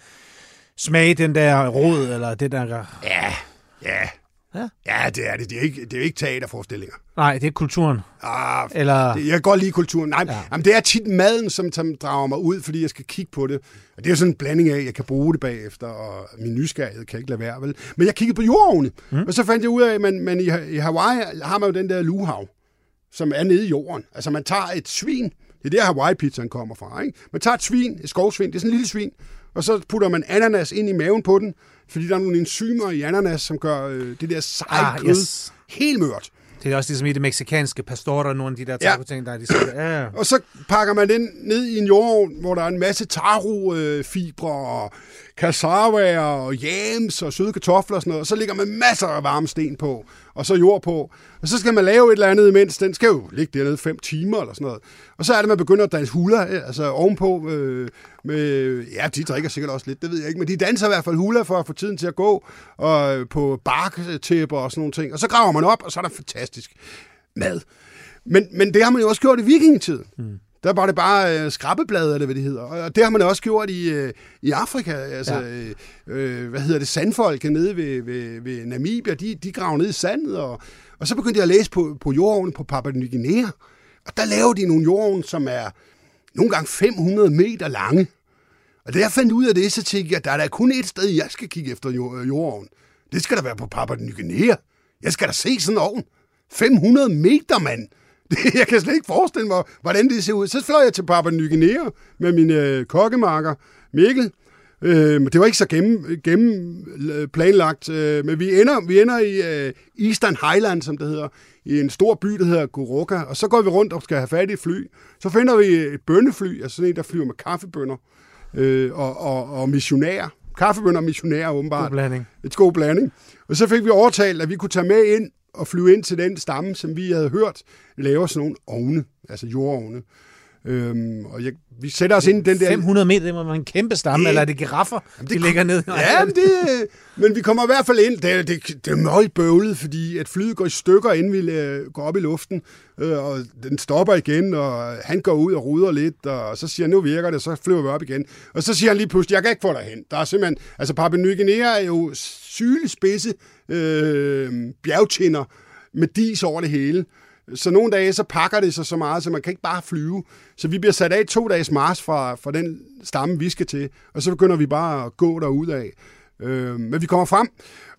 smage den der rod, eller det der... Ja, ja, Ja, ja det er det. Det er ikke, det er ikke teaterforestillinger. Nej, det er kulturen. Ah, Eller... det, jeg kan godt lide kulturen. Nej, ja. jamen, det er tit maden, som, som drager mig ud, fordi jeg skal kigge på det. Og det er sådan en blanding af, at jeg kan bruge det bagefter, og min nysgerrighed kan ikke lade være. Vel? Men jeg kiggede på jordovne, mm. og så fandt jeg ud af, at man, man i, i Hawaii har man jo den der luhav, som er nede i jorden. Altså man tager et svin, det er der Hawaii-pizzaen kommer fra. Ikke? Man tager et svin, et skovsvin, det er sådan en lille svin, og så putter man ananas ind i maven på den, fordi der er nogle enzymer i ananas, som gør øh, det der seje ah, kød yes. helt mørt. Det er også ligesom i det meksikanske pastor, der nogle af de der taco-ting, der er de siger, ja. Og så pakker man den ned i en jordovn, hvor der er en masse taro-fibre og cassava og jams og søde kartofler og sådan noget. Og så ligger man masser af varme sten på, og så jord på. Og så skal man lave et eller andet imens. Den skal jo ligge dernede fem timer eller sådan noget. Og så er det, man begynder at danse hula, altså ovenpå. Øh, med, ja, de drikker sikkert også lidt, det ved jeg ikke. Men de danser i hvert fald hula for at få tiden til at gå. Og øh, på barktæpper og sådan nogle ting. Og så graver man op, og så er der fantastisk mad. Men, men det har man jo også gjort i vikingetiden. Mm. Der var det bare øh, skrabbeblade, eller hvad det hedder. Og det har man også gjort i, øh, i Afrika. Altså, ja. øh, øh hvad hedder det, sandfolket nede ved, ved, ved Namibia, de, de graver ned i sandet. Og, og så begyndte jeg at læse på, på jordovnen på Papua Ny Guinea. Og der laver de nogle jordovne, som er nogle gange 500 meter lange. Og da jeg fandt ud af det, så tænkte jeg, at der er der kun et sted, jeg skal kigge efter jordovnen. Det skal der være på Papua Ny Guinea. Jeg skal da se sådan en ovn. 500 meter, mand. jeg kan slet ikke forestille mig, hvordan det ser ud. Så fløj jeg til Papua Ny Guinea med min øh, kokkemarker Mikkel, Øh, det var ikke så gennem, gennem øh, planlagt, øh, men vi ender, vi ender i øh, Eastern Highland, som det hedder, i en stor by, der hedder Goroka, og så går vi rundt og skal have fat i et fly. Så finder vi et bønnefly, altså sådan en, der flyver med kaffebønner øh, og, og, og missionærer. Kaffebønner og missionærer, åbenbart. God blanding. Et god blanding. Og så fik vi overtalt, at vi kunne tage med ind og flyve ind til den stamme, som vi havde hørt laver sådan nogle ovne, altså jordovne. Øhm, og jeg, vi sætter os ind i den der... 500 meter, det må være en kæmpe stamme, Det- eller er det giraffer, Jamen, de det ligger ned? Ja, men, det, men vi kommer i hvert fald ind. Det, er- det, det er meget bøvlet, fordi at flyet går i stykker, inden vi øh, går op i luften. Øh, og den stopper igen, og han går ud og ruder lidt, og så siger han, nu virker det, så flyver vi op igen. Og så siger han lige pludselig, jeg kan ikke få dig hen. Der er simpelthen, altså Papua Ny Guinea er jo sylespidse øh, bjergtinder med dis over det hele. Så nogle dage, så pakker det sig så meget, så man kan ikke bare flyve. Så vi bliver sat af to dages mars fra, fra den stamme, vi skal til, og så begynder vi bare at gå derud af. Øh, men vi kommer frem,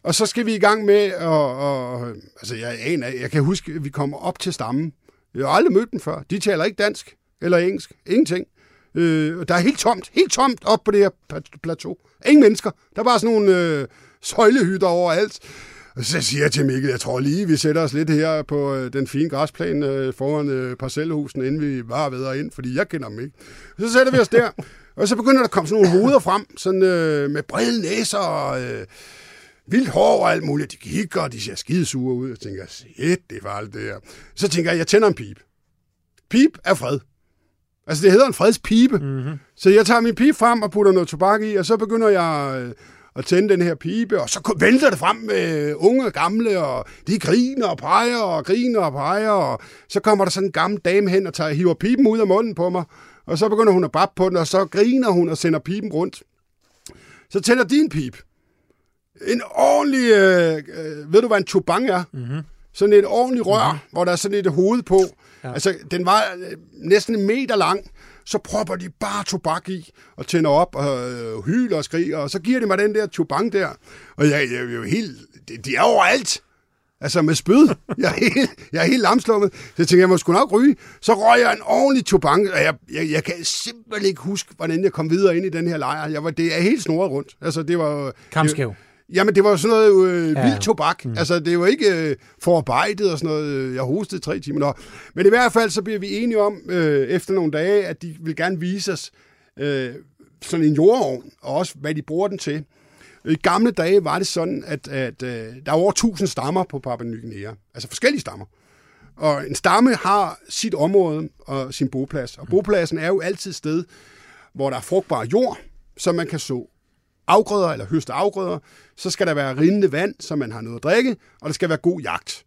og så skal vi i gang med at... Og, altså, jeg, aner, jeg kan huske, at vi kommer op til stammen. Jeg har aldrig mødt dem før. De taler ikke dansk eller engelsk. Ingenting. Øh, og der er helt tomt, helt tomt op på det her plateau. Ingen mennesker. Der var sådan nogle øh, søjlehytter overalt. Og så siger jeg til Mikkel, jeg tror lige, vi sætter os lidt her på øh, den fine græsplæne øh, foran øh, parcelhusen, inden vi var ved ind, fordi jeg kender dem ikke. Så sætter vi os der, og så begynder der at komme sådan nogle hoveder frem, sådan øh, med brede næser og øh, vildt hår og alt muligt. De kigger, og de ser skidesure ud. Jeg tænker, shit, det var alt det her. Så tænker jeg, jeg tænder en pip. Pip er fred. Altså, det hedder en fredspipe. Mm-hmm. Så jeg tager min pipe frem og putter noget tobak i, og så begynder jeg øh, at tænde den her pipe, og så vælter det frem med unge og gamle, og de griner og peger og griner og peger, og så kommer der sådan en gammel dame hen og tager, hiver pipen ud af munden på mig, og så begynder hun at bappe på den, og så griner hun og sender pipen rundt. Så tænder din pip. En ordentlig, øh, øh, ved du hvad en chubang er? Mm-hmm. Sådan et ordentligt rør, mm-hmm. hvor der er sådan et hoved på. Ja. Altså, den var øh, næsten en meter lang. Så propper de bare tobak i og tænder op og øh, hyler og skriger, og så giver de mig den der chubang der. Og jeg, jeg, jeg er jo helt... De, de er overalt. Altså med spyd. Jeg er helt, jeg er helt lamslummet. Så jeg tænkte, jeg må sgu nok ryge. Så røg jeg en ordentlig chubang, og jeg, jeg, jeg kan simpelthen ikke huske, hvordan jeg kom videre ind i den her lejr. Jeg var, det er helt snoret rundt. Altså, det var... Kamskæv. Jamen, det var sådan noget øh, Ja. vild tobak. Mm. Altså, det var ikke øh, forarbejdet og sådan noget. Jeg hostede tre timer. Nå. Men i hvert fald, så bliver vi enige om, øh, efter nogle dage, at de vil gerne vise os øh, sådan en jordovn, og også hvad de bruger den til. I gamle dage var det sådan, at, at øh, der er over 1000 stammer på Papua Ny Guinea. Altså forskellige stammer. Og en stamme har sit område og sin boplads. Og bopladsen er jo altid et sted, hvor der er frugtbar jord, så man kan så afgrøder eller høste afgrøder. Så skal der være rindende vand, så man har noget at drikke, og der skal være god jagt.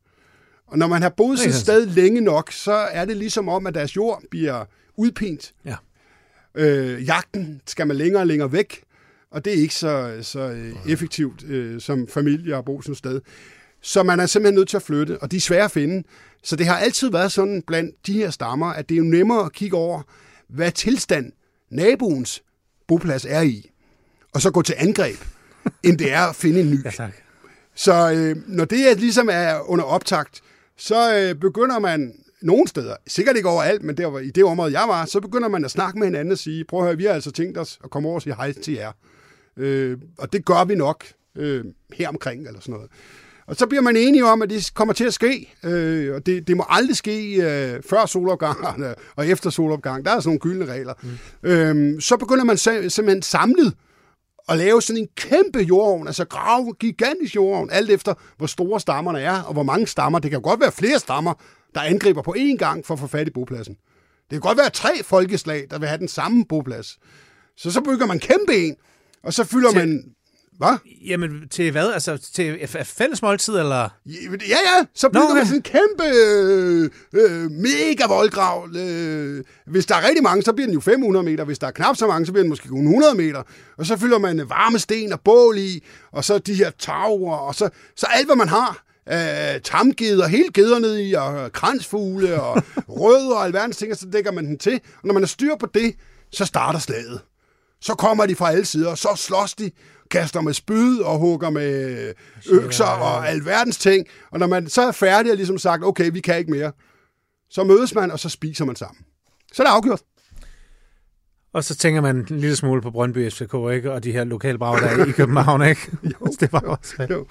Og når man har boet et sted længe nok, så er det ligesom om, at deres jord bliver udpint. Ja. Øh, jagten skal man længere og længere væk, og det er ikke så, så øh, effektivt øh, som familie at bo sådan et sted. Så man er simpelthen nødt til at flytte, og de er svære at finde. Så det har altid været sådan blandt de her stammer, at det er jo nemmere at kigge over, hvad tilstand naboens boplads er i, og så gå til angreb, end det er at finde en ny. Ja, tak. Så øh, når det er, ligesom er under optakt, så øh, begynder man nogle steder, sikkert ikke overalt, men der, i det område, jeg var, så begynder man at snakke med hinanden og sige, prøv at høre, vi har altså tænkt os at komme over og sige hej til jer. Øh, og det gør vi nok øh, her omkring, eller sådan noget. Og så bliver man enige om, at det kommer til at ske, øh, og det, det må aldrig ske øh, før solopgang og efter solopgang. Der er sådan nogle gyldne regler. Mm. Øh, så begynder man sim- simpelthen samlet at lave sådan en kæmpe jordovn, altså grave gigantisk jordovn, alt efter hvor store stammerne er, og hvor mange stammer. Det kan jo godt være flere stammer, der angriber på én gang for at få fat i bopladsen. Det kan godt være tre folkeslag, der vil have den samme boplads. Så så bygger man kæmpe en, og så fylder Til- man... Hvad? Jamen, til hvad? Altså, til fælles måltid, eller? Ja, ja, så bygger Nå, man ja. sådan en kæmpe, øh, øh, mega voldgrav. Øh, hvis der er rigtig mange, så bliver den jo 500 meter. Hvis der er knap så mange, så bliver den måske kun 100 meter. Og så fylder man varme sten og bål i, og så de her tagre, og så, så alt, hvad man har. Øh, tamgeder, hele geder ned i, og kransfugle, og rødder og alverdens ting, og så dækker man den til. Og når man har styr på det, så starter slaget. Så kommer de fra alle sider, og så slås de, kaster med spyd og hugger med økser og alverdens ting. Og når man så er færdig og ligesom sagt, okay, vi kan ikke mere, så mødes man, og så spiser man sammen. Så er det afgjort. Og så tænker man en lille smule på Brøndby FCK, ikke? Og de her lokale er i København, ikke? jo, det var også. Jo.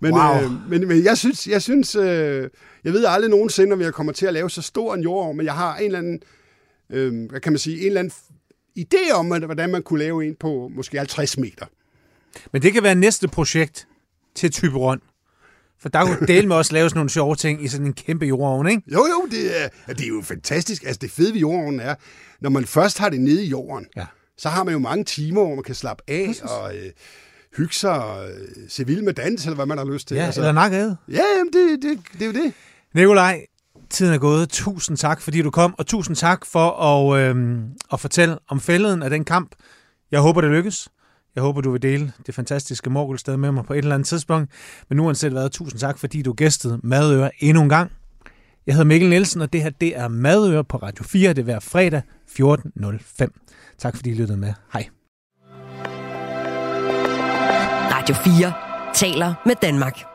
Men, wow. øh, men, men jeg synes, jeg, synes øh, jeg ved aldrig nogensinde, om jeg kommer til at lave så stor en jord, men jeg har en eller anden, øh, hvad kan man sige, en eller anden idé om, hvordan man kunne lave en på måske 50 meter. Men det kan være næste projekt til Typeron. For der kunne dele med også lave sådan nogle sjove ting i sådan en kæmpe jordovn, ikke? Jo, jo, det er, det er jo fantastisk. Altså det fede ved jordovnen er, når man først har det nede i jorden, ja. så har man jo mange timer, hvor man kan slappe af Præcis. og øh, hygge sig og øh, se vild med dans, eller hvad man har lyst til. Ja, altså, eller nakket. Ja, jamen, det, det, det er jo det. Nikolaj, tiden er gået. Tusind tak, fordi du kom, og tusind tak for at, øh, at fortælle om fælden af den kamp. Jeg håber, det lykkes. Jeg håber, du vil dele det fantastiske morgelsted med mig på et eller andet tidspunkt. Men uanset hvad, tusind tak, fordi du gæstede Madøre endnu en gang. Jeg hedder Mikkel Nielsen, og det her det er Madøre på Radio 4. Det er hver fredag 14.05. Tak fordi I lyttede med. Hej. Radio 4 taler med Danmark.